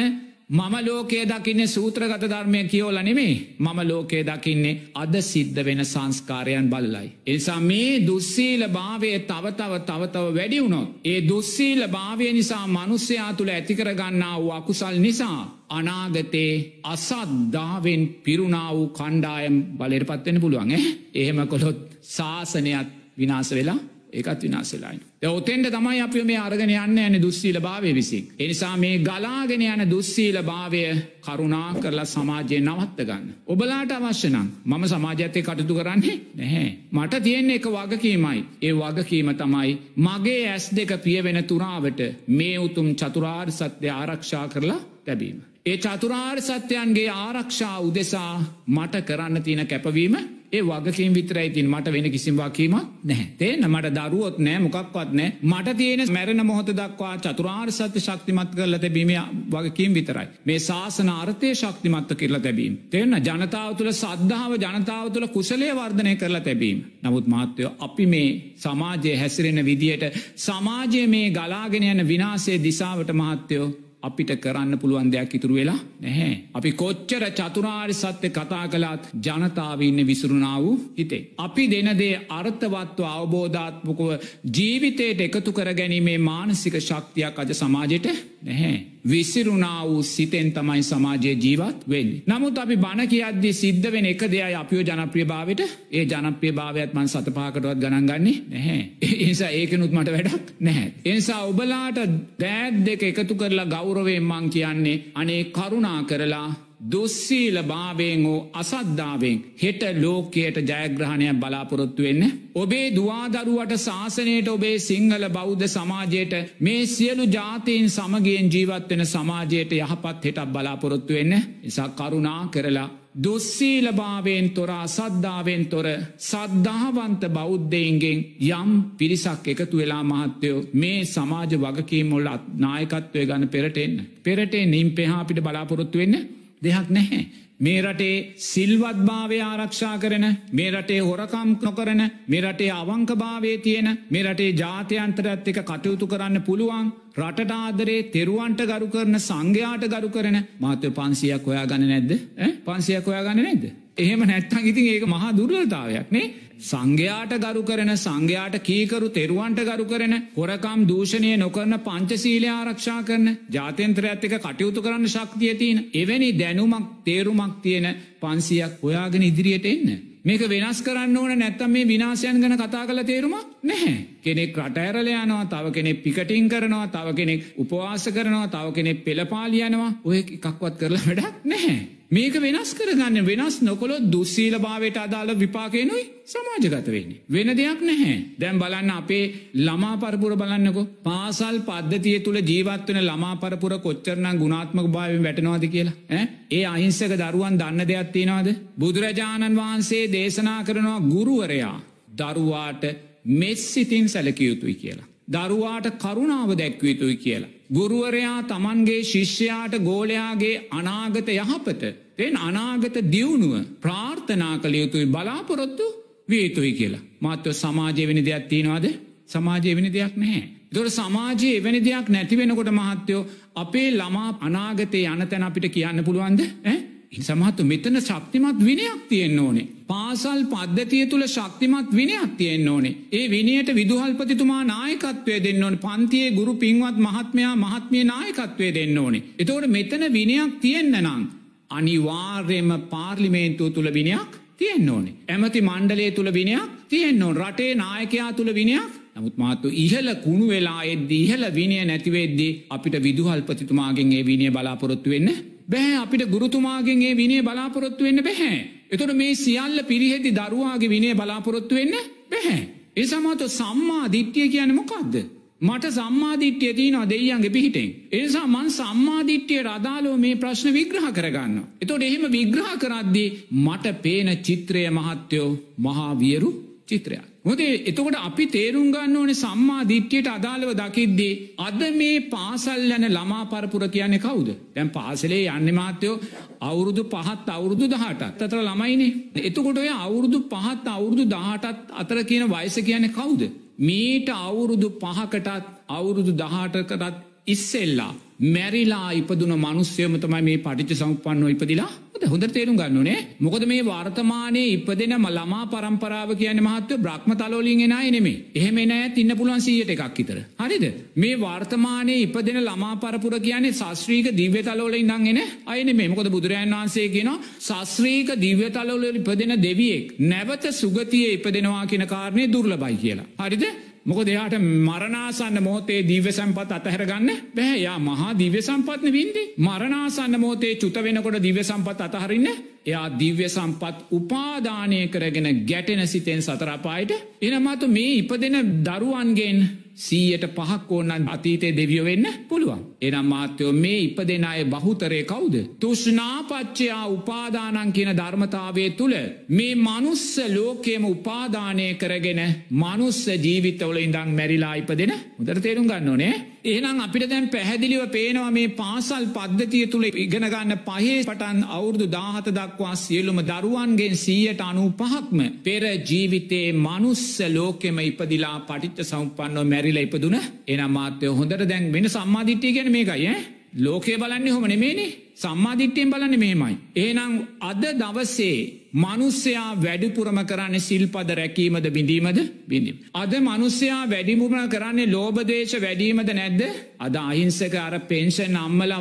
මම ලෝකයේ දකින්නේ සූත්‍රගත ධර්මය කියෝල නෙමේ මම ලෝකයේ දකින්නේ අද සිද්ධ වෙන සංස්කාරයන් බලලයි. එනිසා මේ දුස්සීල භාවය තවතව තවතව වැඩි වුණොත්. ඒ දුස්සීල භාවය නිසා මනුස්්‍යයා තුළ ඇතිකරගන්නා වූ අකුසල් නිසා. අනාගතේ අසද්දාවෙන් පිරුණා වූ කණ්ඩායම් බලයට පත්වෙන පුළුවන් එහෙම කොළොත් ශාසනයක් විනාස වෙලා ඒකත් විනාසෙලායි. ඔතෙන්ට තමයි අපි මේ අර්ගෙන යන්න ඇන දුස්සීල භාවය විසින්. එනිසා මේ ගලාගෙන යන දුස්සීල භාවය කරුණා කරලා සමාජය නවත්ත ගන්න. ඔබලාට අවශ්‍යනම් මම සමාජත්තය කටතු කරන්නේ නැහැ. මට තියෙන්නේ එක වගකීමයි. ඒ වගකීම තමයි මගේ ඇස් දෙක පියවෙන තුරාවට මේ උතුම් චතුරාර් සත්‍යය ආරක්ෂා කරලා තැබීම. ඒ චතුරාර් සත්‍යයන්ගේ ආරක්ෂා උදෙසා මට කරන්න තියෙන කැපවීම ඒ වගකින් විතරයි තින් මට වෙන කිසිම් වකීම නැහැ. තේන මට දරුවොත් නෑ මොකක්වත් නෑ මට තියෙන මැරෙන මොහොත දක්වා චතුරාර් සත්‍ය ශක්තිමත් කරල තැබීම වගකින් විතරයි. මේ ශාසන අර්ථය ශක්තිමත්ව කරලා තැබීම. තෙන්න ජනතාව තුළ සද්ධාව ජනතාව තුළ කුසලේ වර්ධනය කරලා තැබීම. නමුත් මාත්‍යයෝ අපි මේ සමාජය හැසිරෙන විදියට සමාජය මේ ගලාගෙන යන විනාසේ දිසාවට මහත්තයෝ අපිට කරන්න පුළුවන් දෙයක් ඉතුරු වෙලා නැහැ. අපි කොච්චර චතුරාරි සත්‍ය කතා කළත් ජනතාවන්න විසුරුණා වූ හිතේ. අපි දෙනදේ අර්ථවත්ව අවබෝධාත්මකව ජීවිතයට එකතු කර ගැනීමේ මානසික ශක්තියක් අද සමාජයට නැහැ. විසිරුණා වූ සිතෙන් තමයි සමාජයේ ජීවත් වෙන්. නමුත් අපි බණ කියද්දි සිද්ධ වෙන එක දෙයයි අපිෝ ජනප්‍රිය භාවට ඒ ජනප්‍රිය භාවයක් මන් සතපාකටවත් ගණන්ගන්නේ නැහැ. ඒසා ඒකනුත් මට වැඩක් නැහැ. එනිසා ඔබලාට දෑත් දෙක එකතු කරලා ගෞරවයෙන් මං කියන්නේ අනේ කරුණා කරලා දුස්සීල භාවයෙන් හෝ අසද්ධාවෙන් හෙට ලෝකයට ජයග්‍රහණයක් බලාපොරොත්තු වෙන්න. ඔබේ දවාදරුවට ශාසනයට ඔබේ සිංහල බෞද්ධ සමාජයට මේ සියලු ජාතීන් සමගියෙන් ජීවත්වෙන සමාජයට යහපත් හෙටක් බලාපොරොත්තු වෙන්න නිසා කරුණා කරලා දුස්සීලභාවයෙන් තොර අසද්ධාවෙන් තොර සද්ධාවන්ත බෞද්ධයින්ගෙන් යම් පිරිසක් එකතු වෙලා මහත්තයෝ මේ සමාජ වගකීමොල්ල නායකත්වය ගන්න පෙරටෙන්න. පෙරටේ නිම් පෙහා අපිට බලාපොරොත්තු වෙන්න දෙයක් නැහැ. මේ රටේ සිල්වත් භාවය ආරක්ෂා කරන මේ රටේ හොරකම් නොකරන මේ රටේ අවංකභාවය තියෙන මේ රටේ ජාතයන්තරත් එක කටයුතු කරන්න පුළුවන් රටට ආදරේ තෙරුවන්ට ගරු කරන සංඝයාට ගරු කරන මාතය පන්සියක් ඔයා ගන්න නැද්ද පන්සියක් ඔයා ගන්න නැද්ද. එහෙම නැත්තං ඉතින් ඒක මහා දුර්ලතාවයක් නේ? සංඝයාට ගරු කරන සංඝයාට කීකරු තෙරුවන්ට ගරු කරන හොරකම් දූෂණය නොකරන පංචසීලය ආරක්ෂා කරන ජාතන්ත්‍රයත් එක කටයුතු කරන්න ශක්තිය තියෙන එවැනි දැනුමක් තේරුමක් තියෙන පන්සියක් ඔයාගෙන ඉදිරියට එන්න. මේක වෙනස් කරන්න ඕන නැත්තම් මේ විනාශයන් ගැන කතා කළ තේරුමක් නැහැ. කෙනෙක් රටඇරල යනවා තව කෙනෙක් පිකටින් කරනවා තව කෙනෙක් උපවාස කරනවා තව කෙනෙක් පෙළපාලියනවා ඔය එකක්වත් කරලා වැඩක් නැහැ. මේක වෙනස් කරගන්න වෙනස් නොකොළොත් දුස්සීල භාවයට අදාළ විපාකයනුයි සමාජගත වෙන්නේ. වෙන දෙයක් නැහැ. දැම් බලන්න අපේ ළමා පරපුර බලන්නකො පාසල් පද්ධතිය තුළ ජීවත්වන ළමා පරපුර කොච්චරනම් ගුණාත්මක භාවෙන් වැටනවාද කියලා. ඒ අහිංසක දරුවන් දන්න දෙයක් තියෙනවාද. බුදුරජාණන් වහන්සේ දේශනා කරනවා ගුරුවරයා දරුවාට මෙස්සිතින් සැලකියයුතුයි කියලා. දරුවාට කරුණාව දැක්වයුතුයි කියලා. ගුරුවරයා තමන්ගේ ශිෂ්‍යයාට ගෝලයාගේ අනාගත යහපත එෙන් අනාගත දියුණුව ප්‍රාර්ථනා කළ යුතුයි බලාපොරොත්තු වියතුයි කියලා. මාත්ව සමාජය වෙනි දෙයක් තියෙනවාද සමාජය වෙනි දෙයක් නැහැ. දොර සමාජයේ එවැනි දෙයක් නැතිවෙනකොට මහත්තයෝ අපේ ළමා අනාගතය යන තැන අපිට කියන්න පුළුවන්ද සමහත්තු මෙතන ශක්තිමත් විනයක් තියෙන්න්න ඕනේ. පාසල් පද්ධතිය තුළ ශක්තිමත් විනයක් තියෙන්න්න ඕනේ. ඒ විනියට විදුහල්පතිතුමා නායකත්වය දෙන්න ඕන පන්තියේ ගුරු පින්වත් මහත්මයා මහත්මිය නායකත්වය දෙන්න ඕනේ. එතවට මෙතන විනයක් තියෙන්න්න නං. අනිවාර්යම පාර්ලිමේන්තුව තුළ විනයක් තියෙන්න්න ඕනේ. ඇමති මණ්ඩලේ තුළ විනයක් තියෙන්න්න ඕන රටේ නායකයා තුළ විනයක් නමුත් මාතු ඉහල කුණු වෙලා එද්ද ඉහල විනය නැතිවෙද්දී අපිට විදුහල්පතිතුමාගෙන් ඒ විනය බලාපොරොත්තු වෙන්න බැහැ අපිට ගුරුතුමාගෙන්ගේ විනේ බලාපොරොත්තු වෙන්න බැහැ. එතොට මේ සියල්ල පිරිහෙදි දරුවාගේ විනේ බලාපොරොත්තු වෙන්න බැහැ. ඒ සමත සම්මා දිට්්‍යය කියන මොකක්ද. මට සම්මාධිට්්‍යය තියනවා දෙයියන්ගේ පිහිටෙන්. එනිසා මන් සම්මාධිට්්‍යය රදාලෝ මේ ප්‍රශ්න විග්‍රහ කරගන්න. එතොට එහෙම විග්‍රහ කරද්දී මට පේන චිත්‍රය මහත්තයෝ මහාවියරු චිත්‍රයක්. මොදේ එතකොට අපි තේරුම් ගන්න ඕනේ සම්මා දිට්්‍යයට අදාළව දකිද්දී. අද මේ පාසල් යන ළමා පරපුර කියන්නේ කවුද. දැන් පාසලේ යන්න මාත්‍යයෝ අවුරුදු පහත් අවුරුදු දහටත් අතර ළමයිනේ. එතකොට ඔය අවුරුදු පහත් අවුරුදු දාහටත් අතර කියන වයස කියන්නේ කවුද. මීට අවුරුදු පහකටත් අවුරුදු දහටකටත් ඉස්සෙල්ලා මැරිලා ඉපදුන මනුස්්‍යයම තමයි මේ පටිච සම්පන්නව ඉපදිලා. ද හොඳ තේරුම් ගන්නනේ මොකද මේ වර්තමානයේ ඉපදෙන ළමා පරම්පරාව කියන මහත්ව බ්‍රහ්ම තලෝලින් එනයි නෙමේ එහෙම නෑ තින්න පුළුවන් සියට එකක් ඉතර හරිද? මේ වර්තමානයේ ඉපදෙන ළමා පරපුර කියන්නේ ශස්ත්‍රීක දිව්‍ය තලෝල ඉඳන් එන අයන මේ මොකද බුදුරජන් වහන්සේ කියන ශස්ත්‍රීක දිව්‍ය තලෝල ඉපදෙන දෙවියෙක් නැවත සුගතිය ඉපදෙනවා කියන කාරණය දුර්ලබයි කියලා. හරිද? මොක දෙයාට මරනාසන්න මෝතේ දීව සම්පත් අතහැරගන්න බෑ. යා මහා දිව්‍ය සම්පත්න වින්දි. මරනාසන්න මෝතේ චුත වෙනකොට දිව සම්පත් අතහරන්න එයා දිව්‍ය සම්පත් උපාදානය කරගෙන ගැටෙන සිතෙන් සතරපායට එනමතු මේ ඉපදෙන දරුවන්ගෙන් සීයට පහක් ඕන්නන් අතීතය දෙවියෝ වෙන්න පුළුවන්. එනම් මාත්‍යයෝ මේ ඉප දෙෙන අය බහුතරය කවුද. තුෂ්නාපච්චයා උපාදානන් කියන ධර්මතාවය තුළ මේ මනුස්ස ලෝකයම උපාදානය කරගෙන මනුස්ස ජීවිතවල ඉඳං මැරිලා ඉප දෙෙන මුදර තේරුම් ගන්න ඕනේ. එහෙනම් අපිට දැන් පැහැදිලිව පේනවා මේ පාසල් පද්ධතිය තුළ ඉගෙනගන්න පහේ පටන් අවුරදු දාහත දක්වා සියලුම දරුවන්ගෙන් සීයට අනු පහක්ම පෙර ජීවිතයේ මනුස්ස ලෝකෙම ඉපදිලා පටිච්ච සම්පන්නව මැරිල ඉපදුන. එන මාත්‍යය හොඳට දැන් වෙන සම්මාධිට්්‍යය ගැන මේකයි ලෝකය බලන්නේ හොම නෙමේනේ සම්මාධිට්‍යයෙන් බලන්න මෙහෙමයි. ඒනම් අද දවස්සේ මනුස්්‍යයා වැඩිපුරම කරන්න සිල්පද රැකීමද බිඳීමද බිඳීම. අද මනුස්්‍යයා වැඩිමුරම කරන්නේ ලෝබදේශ වැඩීමද නැද්ද අද අහිංසක අර පෙන්ෂන් අම්මල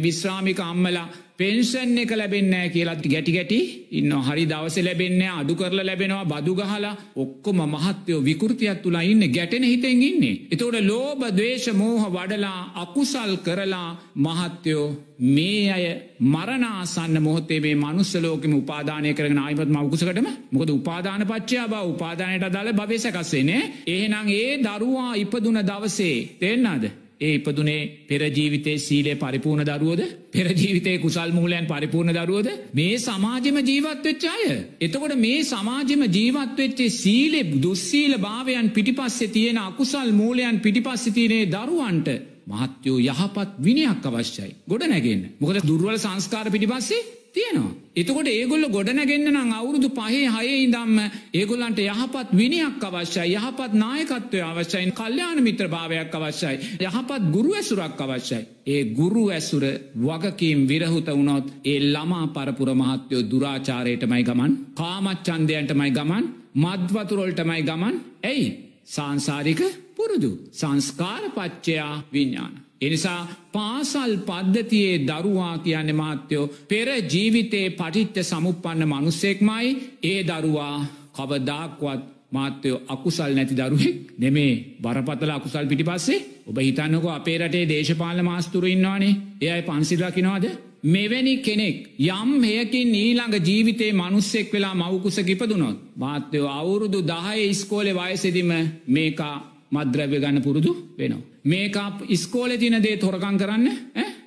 විශ්‍රාමික අම්මලා පෙන්ෂන් එක ලැබෙන්නෑ කියලත් ගැටි ගැටි ඉන්න හරි දවස ලැබෙන්න අඩු කරල ලැබෙනවා බදු ගහලා ඔක්කොම මහත්‍යයෝ විකෘතියක් තුලා ඉන්න ගැටෙන හිතෙන් ඉන්නේ. එතෝට ලෝබ දේශ මෝහ වඩලා අකුසල් කරලා මහත්‍යයෝ මේ අය මරනාසන්න මොහොතේ මේ මනුස්සලෝකම උපාදානය කරන අයිපත් මවකුසකටම මොකද උපාදාන පච්චා බව උපාදානයට අදාළ භවසකස්සේනේ ඒනම් ඒ දරුවා ඉපදුන දවසේ තෙන්නාද ඒ ඉපදුනේ පෙරජීවිතේ සීලේ පරිපූර්ණ දරුවෝද පෙරජීවිතේ කුසල් මූලයන් පරිපූර්ණ දරුවෝද මේ සමාජම ජීවත්වෙච්ච අය. එතකොට මේ සමාජම ජීවත්වෙච්චේ සීලේ දුස්සීල භාවයන් පිටිපස්සෙ තියෙන අකුසල් මූලයන් පිටිපස්සෙ තියනේ දරුවන්ට මහත්යෝ යහපත් විනියක් අවශ්‍යයි. ගොඩ නැගෙන්න්න මොකද දුර්වල සංස්කාර පිටිපස්සේ තියෙනවා. එතකොට ඒගොල්ල ගොඩනැගෙන්න්න නම් අවුරුදු පහේ හයේ ඉදම්ම ඒගොල්ලන්ට යහපත් විනියක් අවශ්‍යයි යහපත් නායකත්වය අවශ්‍යයින් කල්්‍යාන මිත්‍ර භාවයක් අවශ්‍යයි. යහපත් ගුරු ඇසුරක් අවශ්‍යයි. ඒ ගුරු ඇසුර වගකීම් විරහුත වුණොත් ඒ ළමා පරපුර මහත්‍යයෝ දුරාචාරයටමයි ගමන් කාමච්චන්දයන්ටමයි ගමන් මද්වතුරොල්ටමයි ගමන් ඇයි සංසාරික පුරුදු සංස්කාරපච්චයා විඤ්ඥාන. එනිසා පාසල් පද්ධතියේ දරුවා කියන්න මහත්තයෝ පෙර ජීවිතේ පටිත්්‍ය සමුපන්න මනුස්සෙක්මයි ඒ දරුවා කවදාක්වත් මාත්‍යයෝ අකුසල් නැති දරුවෙක් නෙමේ. බරපතල අකුසල් පිටි පස්සේ ඔබ හිතන්නක අපේ රටේ දේශපාල මාස්තුර ඉන්නවානේ. එයයි පන්සිල්ලකිනවාද මෙවැනි කෙනෙක් යම් හයකින් ඊළඟ ජීවිතේ මනුස්සෙක් වෙලා මවකුස කිපදුනොත් මාත්‍යයෝ අවුරුදු දහය ඉස්කෝලෙ වයසෙදිම මේකා මද්‍රව්‍ය ගන්න පුරුදු වෙනවා. මේක ඉස්කෝල තින දේ තොරකං කරන්න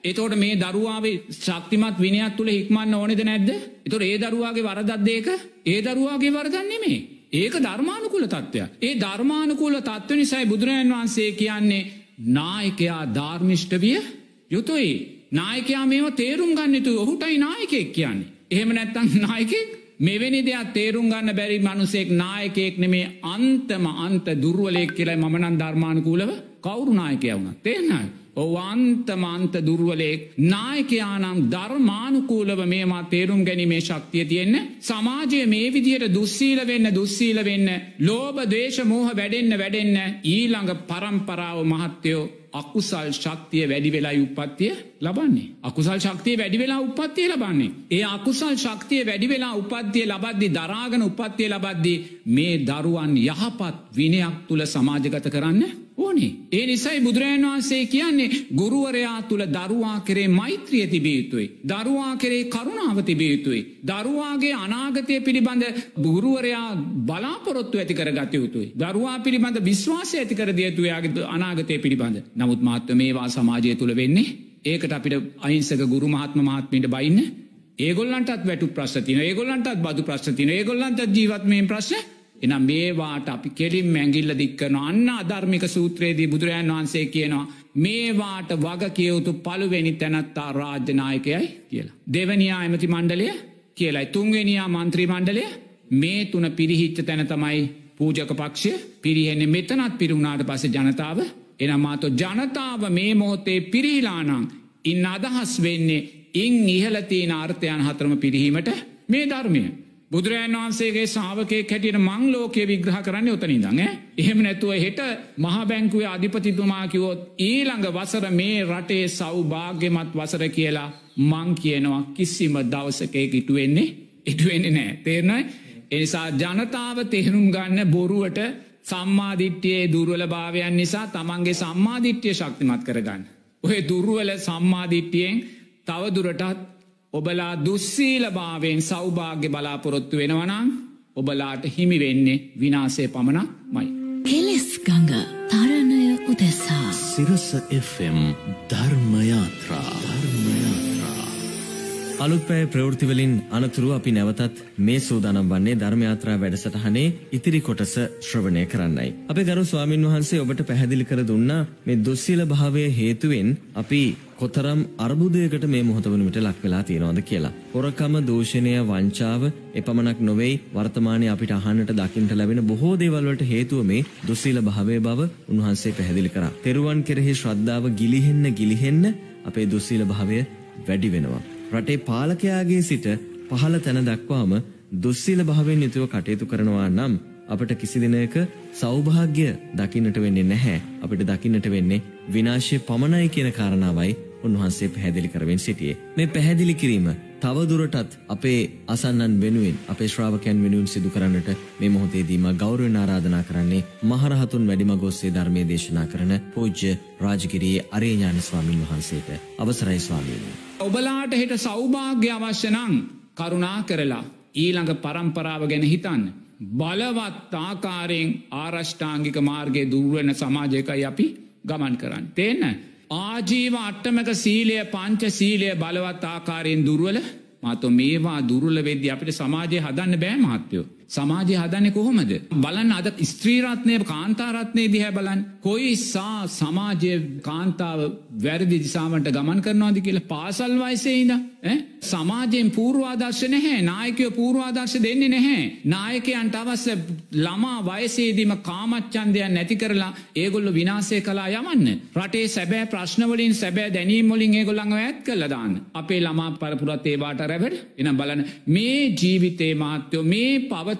එතෝට මේ දරුවාවේ ශක්තිමත් විනිත් තුළ හික්මන්න ඕනෙද නැද්ද? එතොට ඒ දරුවාගේ වරදත්දේක ඒ දරුවාගේ වරදන්නේ මේ ඒක ධර්මානුකුල තත්ත්වය ඒ ධර්මානුකූල තත්ව නිසයි බුදුරජන් වහන්සේ කියන්නේ නායකයා ධර්මිෂ්ට විය යුතුයි. නායකයා මේම තේරුම් ගන්නතු ඔහුටයි නායකෙක් කියන්නේ. එහෙම නැත්තං නායකෙක් මෙවැනි දෙයක් තේරුම් ගන්න බැරි මනුසෙක් නායකෙක් නෙමේ. අන්තම අන්ත දුර්වලෙක් කියලයි මනන් ධර්මානකූලව කවුරු නායකය වුණ තේනයි. ඔවන්තමන්ත දුර්වලෙක් නායකයානම් ධර්මානුකූලව මේමා තේරුම් ගැනීමේ ශක්තිය තියෙන්න සමාජය මේ විදියට දුස්සීල වෙන්න දුස්සීල වෙන්න ලෝබ දේශ මෝහ වැඩෙන්න වැඩෙන්න ඊළඟ පරම්පරාව මහත්තයෝ අකුසල් ශක්තිය වැඩි වෙලා උපත්තිය ලබන්නේ. අකුසල් ශක්තිය වැඩි වෙලා උපත්තිය ලබන්නේ. ඒ අකුසල් ශක්තිය වැඩි වෙලා උපත්තිය ලබද්දි දරාගන උපත්තිය ලබද්දි මේ දරුවන් යහපත් විනයක් තුළ සමාජගත කරන්න ඕනේ. ඒ නිසයි බුදුරජන් වහන්සේ කියන්නේ ගුරුවරයා තුළ දරුවා කරේ මෛත්‍රිය තිබියයුතුයි. දරුවා කරේ කරුණාව තිබියයුතුයි. දරුවාගේ අනාගතය පිළිබඳ ගුරුවරයා බලාපොරොත්තු ඇති කර ගතයුතුයි. දරුවා පිළිබඳ විශ්වාසය ඇති කර දියතුයාගේ අනාගතය පිළිබඳ නමුත් මාත්ව මේවා සමාජය තුළ වෙන්නේ ඒකට අපිට අයින්සක ගුරු මහත්ම මහත්මීට බයින්න ඒගොල්ලන්ටත් වැටු ප්‍රශ්තින ඒගොල්ලන්ටත් බදු ප්‍රශ්තින ඒගොල්ලන්ට ජීවත්මයෙන් ප්‍රශ්න එනම් මේවාට අපි කෙලින් මැගිල්ල දික්කන අන්න අධර්මික සූත්‍රයේදී බුදුරජන් වහන්සේ කියනවා මේවාට වග කියවුතු පළුවෙනි තැනත්තා රාජ්‍යනායකයයි කියලා. දෙවනියා ඇමති මණ්ඩලය කියලයි තුන්වෙනියා මන්ත්‍රී මණ්ඩලය මේ තුන පිරිහිච්ච තැන තමයි පූජක පක්ෂය පිරිහෙන්නේ මෙතනත් පිරුණාට පස ජනතාව එනමාතො ජනතාව මේ මොහොතේ පිරිහිලානං ඉන්න අදහස් වෙන්නේ ඉං ඉහලතිීන අර්ථයන් හතරම පිරිහීමට මේ ධර්මය. බුදුරජන් වහන්සේගේ සාාවකය හැටියට මං ලෝකය විග්‍රහ කරන්න ඔතනි දඟ එහෙම නැතුව හෙට මහබැංකුවේ අධිපතිතුමාකිවොත් ඊළඟ වසර මේ රටේ සෞභාග්‍යමත් වසර කියලා මං කියනවා කිසිම දවසකය ඉටුවෙන්නේ ඉටුවෙන්නේ නෑ තේරණයි එනිසා ජනතාව තේරුම් ගන්න බොරුවට සම්මාධිට්්‍යයේ දුර්වල භාවයන් නිසා තමන්ගේ සම්මාධිට්්‍යය ශක්තිමත් කරගන්න. ඔය දුර්ුවල සම්මාධිට්්‍යයෙන් තවදුරටත් ඔබලා දුස්සීල භාවයෙන් සෞභාග්‍ය බලාපොරොත්තු වෙනවනම් ඔබලාට හිමි වෙන්නේ විනාසේ පමණක් මයි. කෙලෙස් ගඟ තරණය උදෙසා සිරස FM ධර්මයාත්‍රා ධර්මයාත්‍රා අලුත්පෑ ප්‍රවෘතිවලින් අනතුරු අපි නැවතත් මේ සූදානම් වන්නේ ධර්මයාත්‍රා වැඩසටහනේ ඉතිරි කොටස ශ්‍රවණය කරන්නයි. අපේ ගරු ස්වාමින් වහන්සේ ඔබට පැහැදිලි කර දුන්නා මේ දුස්සීල භාවය හේතුවෙන් අපි කොතරම් අර්බුදයකට මේ මොහොත වනට ලක් වෙලා තියෙනවාද කියලා. හොරකම දූෂණය වංචාව එපමණක් නොවෙයි වර්තමානය අපිට අහන්නට දකිින්ට ලැබෙන බොහෝ දේවල්වලට හේතුව මේ දුස්සීල භාවය බව උන්වහන්සේ පැහැදිලි කර. තෙරුවන් කෙරෙහි ශ්‍රද්ධාව ගිලිහෙන්න ගිලිහෙන්න අපේ දුස්සීල භාවය වැඩි වෙනවා. රටේ පාලකයාගේ සිට පහළ තැන දක්වාම දුස්සීල භාවයෙන් යුතුව කටයුතු කරනවා නම් අපට කිසි දිනයක සෞභාග්‍ය දකින්නට වෙන්නේ නැහැ. අපිට දකින්නට වෙන්නේ විනාශය පමණයි කියන කාරණාවයි උන්වහන්සේ පැහැදිලි කරමින් සිටියේ. මේ පැහැදිලි කිරීම තවදුරටත් අපේ අසන්නන් වෙනුවෙන් අපේ ශ්‍රාවකයන් වෙනුවෙන් සිදු කරන්නට මේ මොහොතේදීම ගෞරවෙන් ආරාධනා කරන්නේ මහරහතුන් වැඩිමගොස්සේ ධර්මයේ දේශනා කරන පූජ්‍ය රාජගිරියේ අරේඥාන ස්වාමින් වහන්සේට අවසරයි ස්වාමීනි. ඔබලාට හෙට සෞභාග්‍ය අවශ්‍ය නං කරුණා කරලා ඊළඟ පරම්පරාව ගැන හිතන්න. බලවත් ආකාරයෙන් ආරෂ්ඨාංගික මාර්ගය දුර්වන සමාජයකයි අපි ගමන් කරන්න. තියන්න ආජීව අට්ටමක සීලය පංච සීලය බලවත් ආකාරයෙන් දුර්වල මතු මේවා දුරුල වෙද්‍ය අපිට සමාජය හදන්න බෑ මහත්තයෝ. සමාජය හදන්න කොහොමද. බලන්න අද ස්ත්‍රීරත්නය කාන්තාරත්නය දිහැ බලන් කොයි සා සමාජය කාන්තාව වැරදි දිසාමට ගමන් කරනවාද කියල පාසල් වයිසේහිද. සමාජයෙන් පූර්වාදර්ශ නැහැ නායකයෝ පූර්වාදර්ශ දෙන්නේ නැහැ. නායකයන්ට අවස්ස ළමා වයසේදීම කාමච්චන්දයන් නැති කරලා ඒගොල්ල විනාසය කලා යවන්න. රටේ සැබෑ ප්‍රශ්නවලින් සැබෑ දැනීම් මොලින් ඒගොල්ළඟ ඇත් කල්ලදාන්න. අපේ ළමා පරපුරත් ඒවාට රැවට එන බලන මේ ජීවිතේ මාත්‍යයෝ මේ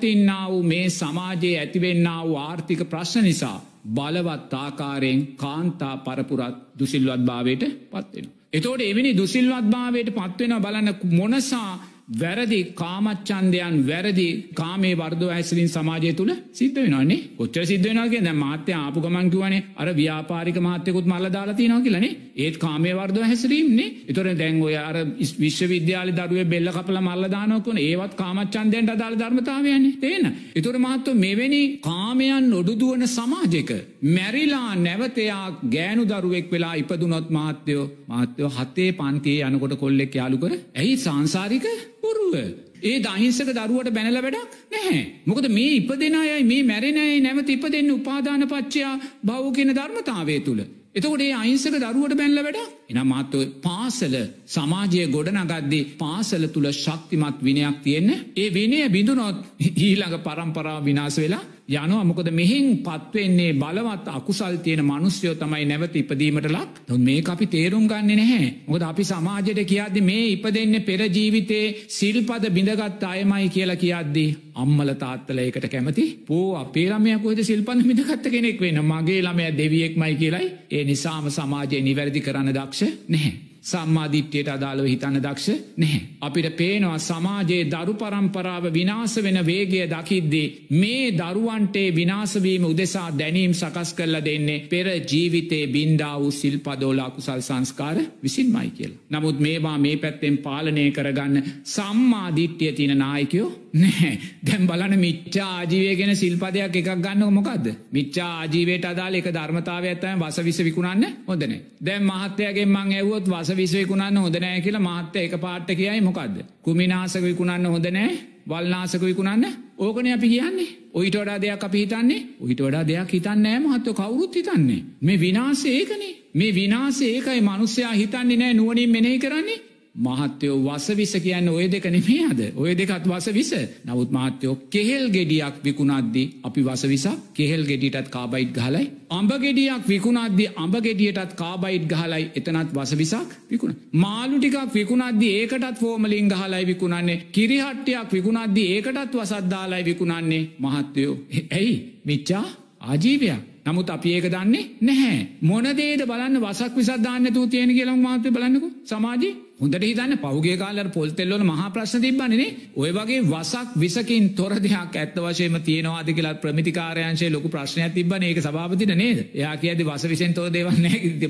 පවතින්නා වූ මේ සමාජයේ ඇතිවෙන්න වූ ආර්ථික ප්‍රශ්න නිසා බලවත් ආකාරයෙන් කාන්තා පරපුරත් දුසිල්වත් භාවයට පත්වෙන. එතෝට එවැනි දුසිල්වත් භාවයට පත්වෙන බලන්න මොනසා වැරදි කාමච්චන්දයන් වැරදි කාමේ වර්ද ඇසලින් සමාජය තුළ සිද්ධ වෙනන්නේ කොච්චර සිද්ධ වෙනගේ දැ මාත්‍ය ආපු ගමන්කිවනේ අර ව්‍යාපාරික මාත්‍යකුත් මල්ල දාලාති නවා කියලනේ ඒත් කාමේ වර්ද හැසිරීමන්නේ එතොර දැන් ඔය අර විශ්වවිද්‍යාල දරුව බෙල්ල කපල මල්ල දානොකන ඒවත් කාමච්චන්දයන්ට අදාළ ධර්මතාවයන්නේ. තේන එතුර මාත්තු මෙවැනි කාමයන් නොඩුදුවන සමාජයක මැරිලා නැවතයා ගෑනු දරුවෙක් වෙලා ඉපදුනොත් මාත්‍යයෝ මාත්‍යයෝ හතේ පන්තියේ යනකොට කොල්ලෙක් යාලුකර ඇයි සංසාරික බොරුව. ඒ දහිංසක දරුවට බැනල වැඩක් නැහැ. මොකද මේ ඉපදෙනයයි මේ මැරෙනයි නැවත ඉපදෙන්න උපාදාන පච්චයා බෞගෙන ධර්මතාවය තුළ. එතකොට ඒ අයිංසක දරුවට බැල්ල වැඩ එන මාත්ව පාසල සමාජය ගොඩනගද්දී පාසල තුළ ශක්තිමත් විනයක් තියෙන්න ඒ විනය බිඳුනොත් ඊළඟ පරම්පරාව විනාස වෙලා යනු අමකොද මෙහින් පත්වෙන්නේ බලවත් අකුසල් තියෙන මනුස්්‍යයෝ තමයි නැවත ඉපදීමට ලක්. තුන් මේ අපි තේරුම් ගන්න නැහැ. මොද අපි සමාජයට කියද්දි මේ ඉපදෙන්න පෙරජීවිතේ සිල්පද බිඳගත් අයමයි කියලා කියද්දී අම්මල තාත්තල එකට කැමති. පෝ අපේ ළමයකොද සිල්පඳ මිඳගත්ත කෙනෙක් වෙන මගේ ළමය දෙවියෙක්මයි කියලයි. ඒ නිසාම සමාජය නිවැරදි කරන්න දක්ෂ නැහැ. සම්මාධිට්්‍යයට අදාළව හිතන්න දක්ෂ නැහැ. අපිට පේනවා සමාජයේ දරු පරම්පරාව විනාස වෙන වේගය දකිද්දී. මේ දරුවන්ටේ විනාසවීම උදෙසා දැනීම් සකස් කරල දෙන්නේ පෙර ජීවිතේ බින්දා වූ සිල්පදෝලා කුසල් සංස්කාර විසින්මයි කියල. නමුත් මේවා මේ පැත්තෙන් පාලනය කරගන්න සම්මාධිට්්‍යය තින නායකයෝ නැහැ දැම් බලන මිච්චා ආජීවය ගෙන සිල්පදයක් එකක් ගන්න මොකක්ද මිච්චා ආජීවයට අදාල එක ධර්මතාව ඇත්තම වස විස විකුණන්න හොදන දැම් මහත්තයගේ මං ඇවුවොත් වස විසවිකුණන්න හොදනෑ කියලා මහත්ත එක පාට්ට කියයි මොකක්ද කුමිනාසක විකුණන්න හොදනෑ වල්නාසක විකුණන්න? ඕකන අපි කියන්නේ. ඔයිට වඩා දෙයක් අපි හිතන්නේ? ඔයිට වඩා දෙයක් හිතන්නෑ මහත්ව කවුරුත් හිතන්නේ. මේ විනාසේ ඒකනේ. මේ විනාසේ ඒකයි. මනුස්්‍යයා හිතන්නේ නෑ නුවනින් මෙනෙහි කරන්නේ. මහත්තයෝ වසවිස කියන්න ඔය දෙක නෙමේ අද ඔය දෙකත් වස විස. නවත් මහත්තයෝ කෙහෙල් ගෙඩියක් විකුණද්දි අපි වසවිසක් කෙහෙල් ගෙඩියටත් කාබයිට් ගහලයි. අඹ ගෙඩියක් විකුණද්දි අඹ ගෙඩියටත් කාබයිට් ගහලයි. එතනත් වසවිසක් විකුණ මාළු ටිකක් විකුණද්දි ඒකටත් ෆෝමලින් ගහලයි විකුණන්නේ. කිරිහට්ටයක් විකුණද්දි ඒකටත් වසද්දාලයි විකුණන්නේ. මහත්තයෝ ඇයි මිච්චා ආජීවයක්. නමුත් අපි ඒක දන්නේ නැහැ. මොනදේද බලන්න වසක් විසදාන්න තු තියෙන කියලම් මාතය බලන්නකු. සමාජී හොඳට හිතන්න. පෞගේ කාලර පොල්තෙල්ලොල මහා ප්‍රශ්න තිබන්නනේ ඔය වගේ වසක් විසකින් තොර දෙයක් ඇත්ත වශයම තියෙනවාද කියලා ප්‍රමිතිකාරයංශය ලොකු ප්‍රශ්නයක් තිබන ඒක සභාපතින නේද? එයා කියද වස විසෙන් තොර දෙවන්න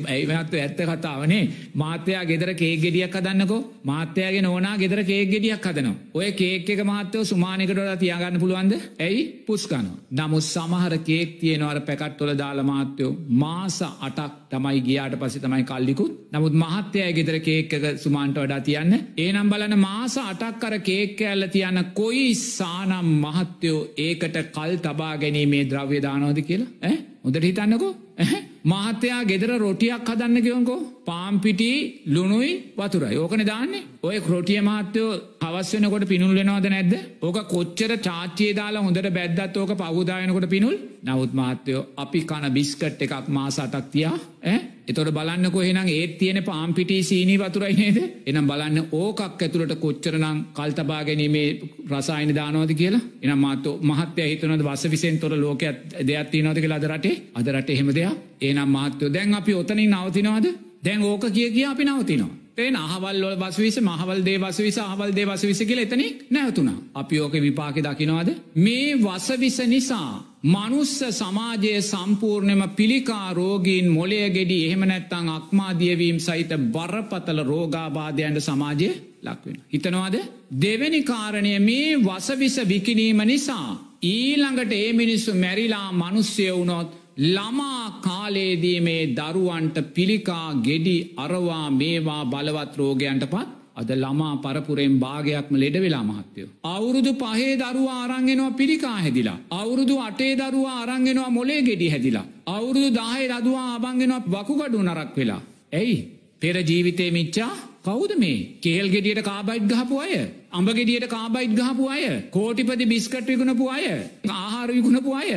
ඇයිමත්ව ඇත්ත කතාවනේ මාත්‍යයා ගෙදර කේ ගෙඩියක් හදන්නකෝ. මාත්‍යයාගේ නෝනා ගෙදර කේ ගෙඩියක් හදනවා. ඔය කේක් එක මහත්තව සුමානකට තියාගන්න පුළුවන්ද? ඇයි? පුස්කන නමුත් සමහර කේක් තියෙනවර පැකට්ටොල දාලා මාත්‍යයෝ මාස අටක් තමයි ගියාට පසි තමයි කල්ලිකුත්. නමුත් මහත්‍යය ගෙදර කේක්ක සුමා සාමාන්ට වඩා තියන්න. ඒනම් බලන මාස අටක් කර කේක් ඇල්ල තියන්න කොයි සානම් මහත්තයෝ ඒකට කල් තබා ගැනීමේ ද්‍රව්‍යදානෝද කියලා? හොදට හිතන්නකෝ. මහත්තයා ගෙදර රොටියක් හදන්න කිවන්කෝ පාම්පිටි ලුණුයි වතුරයි. ඕකන දාන්නේ. ඔය ක්‍රෝටිය මහත්තයෝ හවස් වෙනකොට පිනුල් වෙනවාද නැද්ද? ඕක කොච්චර චාච්චේ දාලා හොඳට බැද්දත් ඕක පවුදායනකොට පිනුල්? නවත් මහත්තයෝ අපි කන බිස්කට් එකක් මාස අටක් තියා. එතොට බලන්න කොහෙනම් ඒත් තියෙන පාම්පිටි සීනී වතුරයි නේද? එනම් බලන්න ඕකක් ඇතුළට කොච්චරනම් කල්තබා ගැනීමේ රසායන දානවද කියලා? එනම් මාත මහත්‍ය හිතනද වස විසෙන් තොර ලෝකයක් දෙයක් තියනවද කියලා අද රටේ? අද රටේ එහෙම දෙයක්? ඒනම් මහත්‍යෝ දැන් අපි ඔතනින් නවතිනවද? දැන් ඕක කිය කිය අපි නවතිනවා. තේන අහවල් වල බස්විස මහවල් දේ වසවිස අහවල් දේ වසවිස කියලා එතනින් නැවතුණා. අපි ඕක විපාකෙ දකින්නවද? මේ වසවිස නිසා මනුස්ස සමාජයේ සම්පූර්ණයම පිළිකා රෝගීන් මොලය ගෙඩි එහෙම නැත්නම් අක්මාදියවීම සහිත බරපතල රෝගාබාධයන්ට සමාජයේ ලක්වෙන. හිතනවාද? දෙවැනි කාරණය මේ වසවිස විකිනීම නිසා ඊළඟට ඒ මිනිස්සු මැරිලා මිනිස්සය වුණොත් ළමා කාලේදී මේ දරුවන්ට පිළිකා ගෙඩි අරවා මේවා බලවත් රෝගයන්ට පත් අද ළමා පරපුරෙන් භාගයක්ම ලෙඩ වෙලා මහත්තයෝ. අවුරුදු පහේ දරුවා අරංගෙනවා පිළිකා හැදිලා. අවුරුදු අටේ දරුවා අරංගෙනවා මොලේ ගෙඩි හැදිලා. අවුරුදු දාහේ රදවා අබංගෙනවා වකුගඩු නරක් වෙලා. ඇයි පෙර ජීවිතය මිච්චා කවුද මේ කේල් ගෙඩියට කාබයිට් ගහපු අය අඹ ගෙඩියට කාබයිට් ගහපු අය කෝටිපති බිස්කට් විකුණපු අය ආහාර විකුණපු අය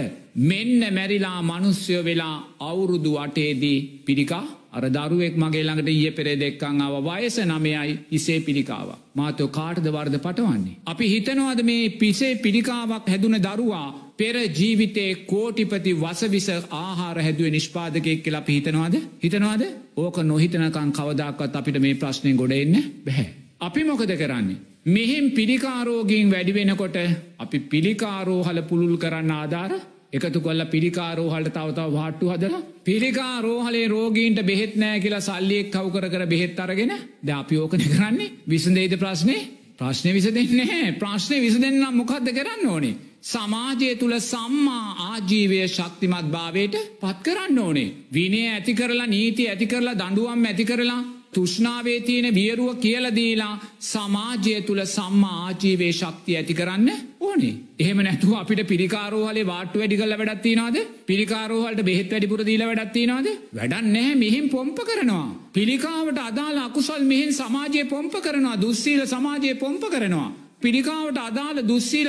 මෙන්න මැරිලා මනුස්්‍යය වෙලා අවුරුදු අටේදී පිරිකා අර දරුවෙක් මගේ ළඟට ඊය පෙරේ දෙක්කං අව වයස නමයයි ඉසේ පිළිකාව. මාතෝ කාටද වර්ධ පටවන්නේ. අපි හිතනවාද මේ පිසේ පිළිකාවක් හැදුන දරුවා පෙර ජීවිතේ කෝටිපති වසවිස ආහාර හැදුව නිෂ්පාදකයෙක් කියලා පිහිතනවාද හිතනවාද ඕක නොහිතනකං කවදක්වත් අපිට මේ ප්‍රශ්නය ගොඩෙන්න බැහැ. අපි මොකද කරන්නේ. මෙහෙම් පිළිකාරෝගීන් වැඩිවෙනකොට අපි පිළිකාරෝහල පුළුල් කරන්න ආධාර එකතු කොල්ල පිරිකාරෝහලට තවතාව වාට්ටු හදලා පිරිකා රෝහලේ රෝගීන්ට බෙහෙත් නෑ කියලා සල්ලියෙක් කව් කර කර බෙහෙත් අරගෙන ද අපි ඕකන කරන්නේ? විසඳේද ප්‍රශ්නය ප්‍රශ්නය විස දෙන්නේ ප්‍රශ්නය විස දෙන්නම් මොකක්ද කරන්න ඕනේ? සමාජය තුළ සම්මා ආජීවය ශක්තිමත් භාවයට පත් කරන්න ඕනේ. විනය ඇති කරලා නීති ඇති කරලා දඩුවම් ඇති කරලා තුෂ්නාවේ තියෙන වියරුව කියලදීලා සමාජය තුළ සම්මා ආජීවේ ශක්තිය ඇති කරන්න ඕනේ. එහෙම නැතුව අපිට පිරිකාරෝහලේ වාට්ටු වැඩි කල්ල වැඩත්තිනවාද පිරිකාරෝහලට බෙහෙත් වැඩිපුර දීල වැඩත්තිනවාද වැඩන්න නෑ මෙහිම් පොම්ප කරනවා. පිළිකාවට අදාලා අකුසල් මෙහින් සමාජය පොම්ප කරනවා. දුස්සීල සමාජය පොම්ප කරනවා. පිරිකාවට අදාළ දුස්සීල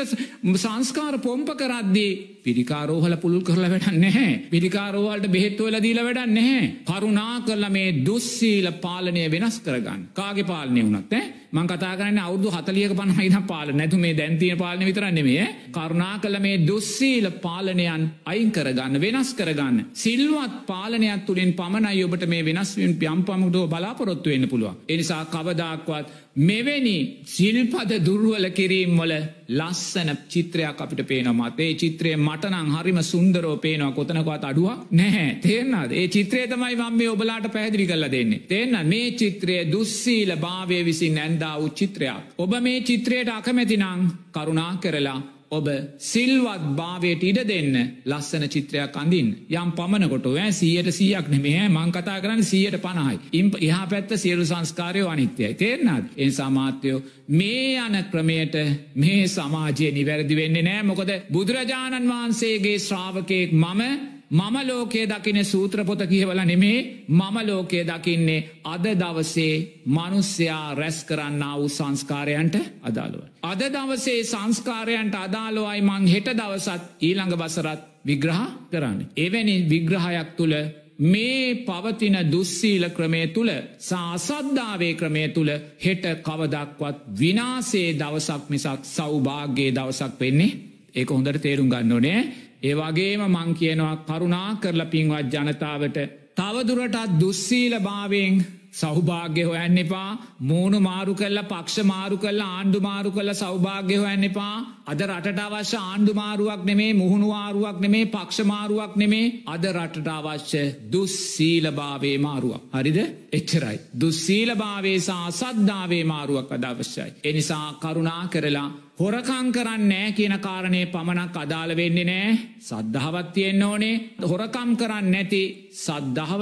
සංස්කාර පොම්ප කරද්දී පිරිකාරෝහල පුළුල් කරලා වැඩන්න නැහැ. පිරිකාරෝහලට බෙහෙත්වල දීල වැඩන්න නැහැ. කරුණා කරලා මේ දුස්සීල පාලනය වෙනස් කරගන්න. කාගේ පාලනය වුණත් ඈ මං කතා කරන්නේ අවුරුදු 40ක 50ක පාලන නැතු මේ දැන් තියෙන පාලනය විතරක් නෙමෙයි ඈ. කරුණා කරලා මේ දුස්සීල පාලනයන් අයින් කරගන්න වෙනස් කරගන්න. සිල්වත් පාලනයක් තුලින් පමණයි ඔබට මේ වෙනස් වීම යම් පමණකට බලාපොරොත්තු වෙන්න පුළුවන්. ඒ නිසා කවදාක්වත් මෙවැනි සිල්පද දුර්වල කිරීම් වල ලස්සන චිත්‍රයක් අපිට පේනවා. ඒ චිත්‍රය මටනම් හරිම සුන්දරෝ පේනවා කොතනකවත් අඩුවක් නැහැ. තේරෙනවද? ඒ චිත්‍රය තමයි මම මේ ඔබලාට පැහැදිලි කරලා දෙන්නේ. තේරෙනවද? මේ චිත්‍රය දුස්සීල භාවය විසින් ඇඳා වූ චිත්‍රයක්. ඔබ මේ චිත්‍රයට අකමැති නම් කරුණා කරලා ඔබ සිල්වත් භාවයට ඉඩ දෙන්න ලස්සන චිත්‍රයක් අඳින් යම් පමණකොට ෑ සීයට සීයක් නෙමේ මං කතා කරන්න සීයට පණහයි. ඉම් එහා පැත්ත සියලු සංස්කාරයෝ අනිත්‍යයි. තේරනාද එන් සමාත්‍යයෝ මේ යන ක්‍රමයට මේ සමාජය නිවැරදි වෙන්නේ නෑ. මොකද බුදුරජාණන් වහන්සේගේ ශ්‍රාවකයෙක් මම මම ලෝකයේ දකින සූත්‍රපොත කියවල නෙමේ මම ලෝකයේ දකින්නේ අද දවසේ මනුස්්‍යයා රැස් කරන්න වූ සංස්කාරයන්ට අදාළුව. අද දවසේ සංස්කාරයන්ට අදාළුවයි මං හෙට දවසත් ඊළඟ වසරත් විග්‍රහ කරන්න. එවැනි විග්‍රහයක් තුළ මේ පවතින දුස්සීල ක්‍රමය තුළ සාසද්ධාවේ ක්‍රමය තුළ හෙට කවදක්වත් විනාසේ දවසක් මිසක් සෞභාග්‍යයේ දවසක් වෙන්නේ ඒක හොඳට තේරුම් ගන්න ඕනේ ඒවගේම මං කියනවා කරුණා කරලා පින්වත් ජනතාවට තවදුරටත් දුස්සීල භාවෙන් සෞභාග්‍ය හොයන්න එපා. මූුණු මාරු කල්ල පක්ෂ මාරු කල්ල ආණ්ඩු මාරු කල්ල සෞභාග්‍ය හොයන්න එපා. අද රටට අවශ්‍ය ආණ්ඩු මාරුවක් නෙමේ මුහුණුවාරුවක් නෙමේ පක්ෂමාරුවක් නෙමේ. අද රටට අවශ්‍ය දුස්සීලභාවේ මාරුවක්. හරිද? එච්චරයි. දුස්සීලභාවේ සා සද්ධාවේ මාරුවක් අද අවශ්‍යයි. එනිසා කරුණා කරලා හොරකං කරන්න නෑ කියන කාරණය පමණක් අදාළ වෙන්නේ නෑ සද්ධාවත් තියෙන්න්න ඕනේ හොරකම් කරන්න නැති සද්ධාව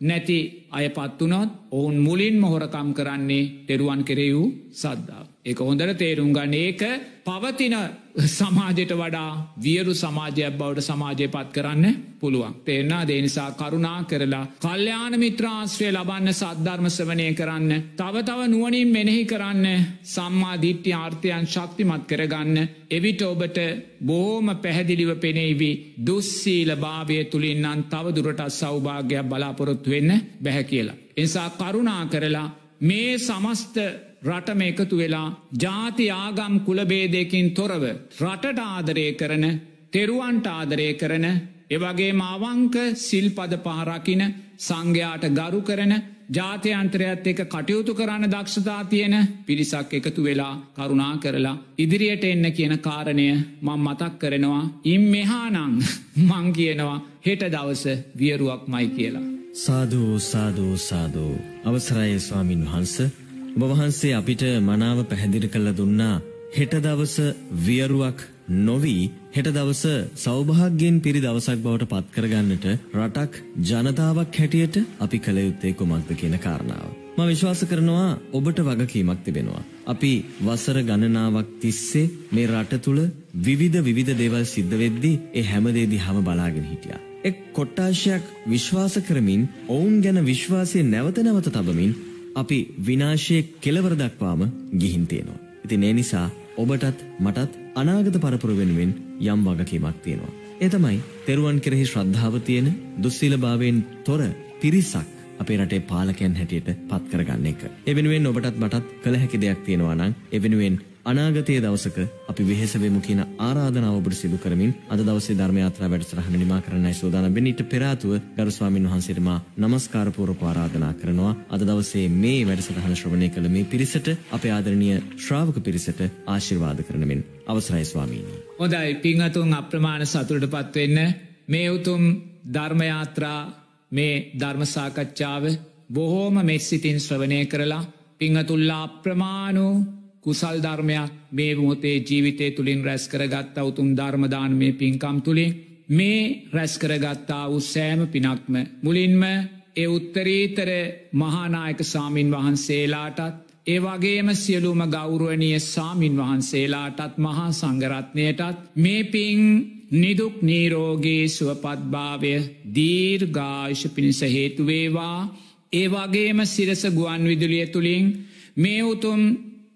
නැති අය පත්වනොත් ඔවුන් මුලින් මොහොරකම් කරන්නේ තෙරුවන් කෙරෙවූ සද්ධාව. එක හොඳට තේරුම් ගන්න ඒක පවතින සමාජයට වඩා වියරු සමාජයක් බවට සමාජය පත් කරන්න පුළුවන්. තේරනා දේනිසා කරුණා කරලා කල්්‍යයාන මිත්‍රාශ්‍රය ලබන්න සද්ධර්මසවනය කරන්න. තව තව නුවනින් මෙනෙහි කරන්න සම්මා දිට්ටි ආර්ථයන් ශක්තිමත් කරගන්න. එවිට ඔබට බෝම පැහැදිලිව පෙනෙයිවි දුස්සීල භාවය තුළින්නන් තව දුරටත් සෞභාගයක් බලාපොරොත්තු වෙන්න බැහැ කියලා. එනිසා කරුණා කරලා මේ සමස්ත රටම එකතු වෙලා ජාති ආගම් කුලබේදයකින් තොරව රටට ආදරය කරන තෙරුවන්ට ආදරය කරන එවගේ මාවංක සිල්පද පහරකින සංඝයාට ගරු කරන ජාතයන්ත්‍රයත් එක කටයුතු කරන්න දක්ෂතා තියෙන පිරිසක් එකතු වෙලා කරුණා කරලා ඉදිරියට එන්න කියන කාරණය මං මතක් කරනවා. ඉම් මෙහානං මං කියනවා හෙට දවස වියරුවක් මයි කියලා. සාධූ සාධූ සාධූ අවසරයි ස්වාමින් වහන්ස. ඔබ වහන්සේ අපිට මනාව පැහැදිලි කළ දුන්නා හෙට දවස වියරුවක් නොවී හෙට දවස සෞභාග්‍යයෙන් පිරි දවසක් බවට පත්කරගන්නට රටක් ජනතාවක් හැටියට අපි කළ යුත්තේ කුමක්ද කියන කාරණාව. ම විශ්වාස කරනවා ඔබට වගකීමක් තිබෙනවා. අපි වසර ගණනාවක් තිස්සේ මේ රට තුළ විවිධ විවිධ දේවල් සිද්ධ වෙද්දී ඒ හැමදේදී හම බලාගෙන හිටියා. එක් කොට්ටාශයක් විශ්වාස කරමින් ඔවුන් ගැන විශ්වාසය නැවත නැවත තබමින් අපි විනාශය කෙලවර දක්වාම ගිහින් තියෙනවා. ඉතින් ඒ නිසා ඔබටත් මටත් අනාගත පරපුර වෙනුවෙන් යම් වගකීමක් තියෙනවා. ඒ තමයි තෙරුවන් කෙරෙහි ශ්‍රද්ධාව තියෙන දුස්සීලභාවයෙන් තොර පිරිසක් අපේ රටේ පාලකයන් හැටියට පත් කරගන්න එක. එවෙනුවෙන් ඔබටත් මටත් කළ හැකි දෙයක් තියෙනවා නම් එවෙනුවෙන් අනාගතයේ දවසක අපි වෙහෙසවෙමු කියන ආරාධනාව ඔබට සිදු කරමින් අද දවසේ ධර්ම යාත්‍රා වැඩසටහන නිමා කරන්නයි සූදානම් වෙන්නේ. ඊට පෙර ආතුව ගරු ස්වාමීන් වහන්සේට මා নমස්කාර පූර්වක ආරාධනා කරනවා. අද දවසේ මේ වැඩසටහන ශ්‍රවණය කළ මේ පිරිසට අපේ ආදරණීය ශ්‍රාවක පිරිසට ආශිර්වාද කරන මෙන් අවසරයි ස්වාමීනි. හොඳයි පිංහතුන් අප්‍රමාණ සතුටටපත් වෙන්න මේ උතුම් ධර්ම යාත්‍රා මේ ධර්ම සාකච්ඡාව බොහෝම මෙස්සිතින් ශ්‍රවණය කරලා පිංහතුල්ලා අප්‍රමාණූ කුසල් ධර්මයක් මේ මොතේ ජීවිතය තුළින් රැස් කරගත්තා උතුම් ධර්මදාන මේ පින්කම් තුළින් මේ රැස් කරගත්තා වූ සෑම පිනක්ම. මුලින්ම ඒ උත්තරීතර මහානායක සාමීන් වහන්සේලාටත් ඒ වගේම සියලුම ගෞරුවනිය සාමීන් වහන්සේලාටත් මහා සංගරත්නයටත් මේ පින් නිදුක් නීරෝගේ සුවපත්භාවය දීර්ගාශ පිණිස හේතුවේවා ඒ වගේම සිරස ගුවන් විදුලිය තුළින් මේ උතුම්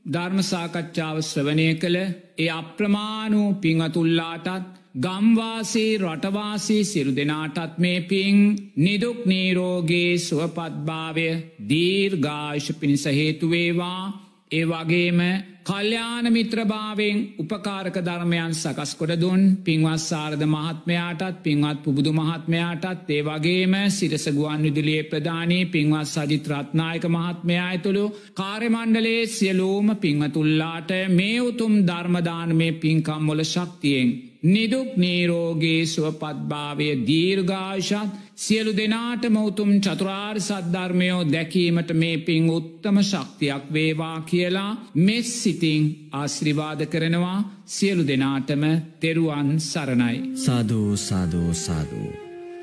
ධර්මසාකච්ඡාව ශ්‍රවනය කළ ඒ අප්‍රමාණූ පිංහතුල්ලාටත් ගම්වාසේ රටවාසේ සිරු දෙනාටත් මේ පින් නිදුක් නීරෝගේ සුවපත්භාවය දීර්ගාශ පිණිස හේතුවේවා ඒ වගේම කල්්‍යාන මිත්‍රභාවෙන් උපකාරක ධර්මයන් සකස් කොට දුන්. පින්වත් සාරධ මහත්මයාටත් පින්වත් පුබුදු මහත්මයාටත් ඒ වගේම සිරසගුවන් විදුලියේ ප්‍රධානී පින්වත් සජිත් රත්නායක මහත්මයා ඇතුළු කාර්යමණ්ඩලේ සියලූම පිංහතුල්ලාට මේ උතුම් ධර්මදාන මේ පින්කම්මොල ශක්තියෙන් නිදුක් නීරෝගේ සුවපත්භාවය දීර්ඝාශත් සියලු දෙනාටම උතුම් චතුරාර් සද්ධර්මයෝ දැකීමට මේ පින් උත්තම ශක්තියක් වේවා කියලා මෙස් සිතිං ආශ්‍රිවාද කරනවා සියලු දෙනාටම තෙරුවන් සරණයි. සාධූ සාධූ සාධූ.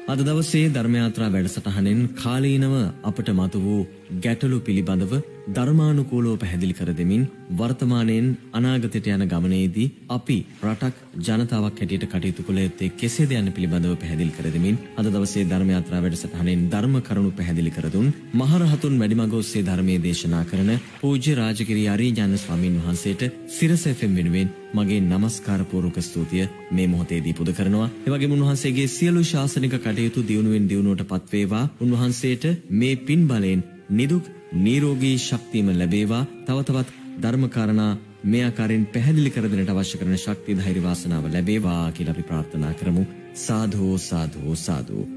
අද දවසේ ධර්මයාත්‍රා වැඩසටහනෙන් කාලීනව අපට මතු වූ ගැටලු පිළිබඳව ධර්මානුකූලෝ පැහැදිලි කර දෙමින් වර්තමානයෙන් අනාගතයට යන ගමනේදී අපි රටක් ජනතාවක් හැටියට කටයුතු කළ යුත්තේ කෙසේද යන්න පිළිබඳව පැහැදිලි කර දෙමින් අද දවසේ ධර්ම යාත්‍රා වැඩසටහනෙන් ධර්ම කරුණු පැහැදිලි කර දුන් මහරහතුන් වැඩිමග ඔස්සේ ධර්මයේ දේශනා කරන පූජ්‍ය රාජගිරි අරිඥාන ස්වාමින් වහන්සේට සිරස FM වෙනුවෙන් මගේ নমස්කාර පූර්වක ස්තුතිය මේ මොහොතේදී පුද කරනවා. ඒ වගේම උන්වහන්සේගේ සියලු ශාසනික කටයුතු දියුණුවෙන් දියුණුවට පත්වේවා. උන්වහන්සේට මේ පින් බලයෙන් නිදුක් නීරෝගී ශක්තියම ලැබේවා. තවතවත් ධර්මකාරණා මේ ආකාරයෙන් පැහැදිලි කර දෙන්නට අවශ්‍ය කරන ශක්තිය ධෛර්ය වාසනාව ලැබේවා කියලා අපි ප්‍රාර්ථනා කරමු. සාධෝ සාධෝ සාධෝ.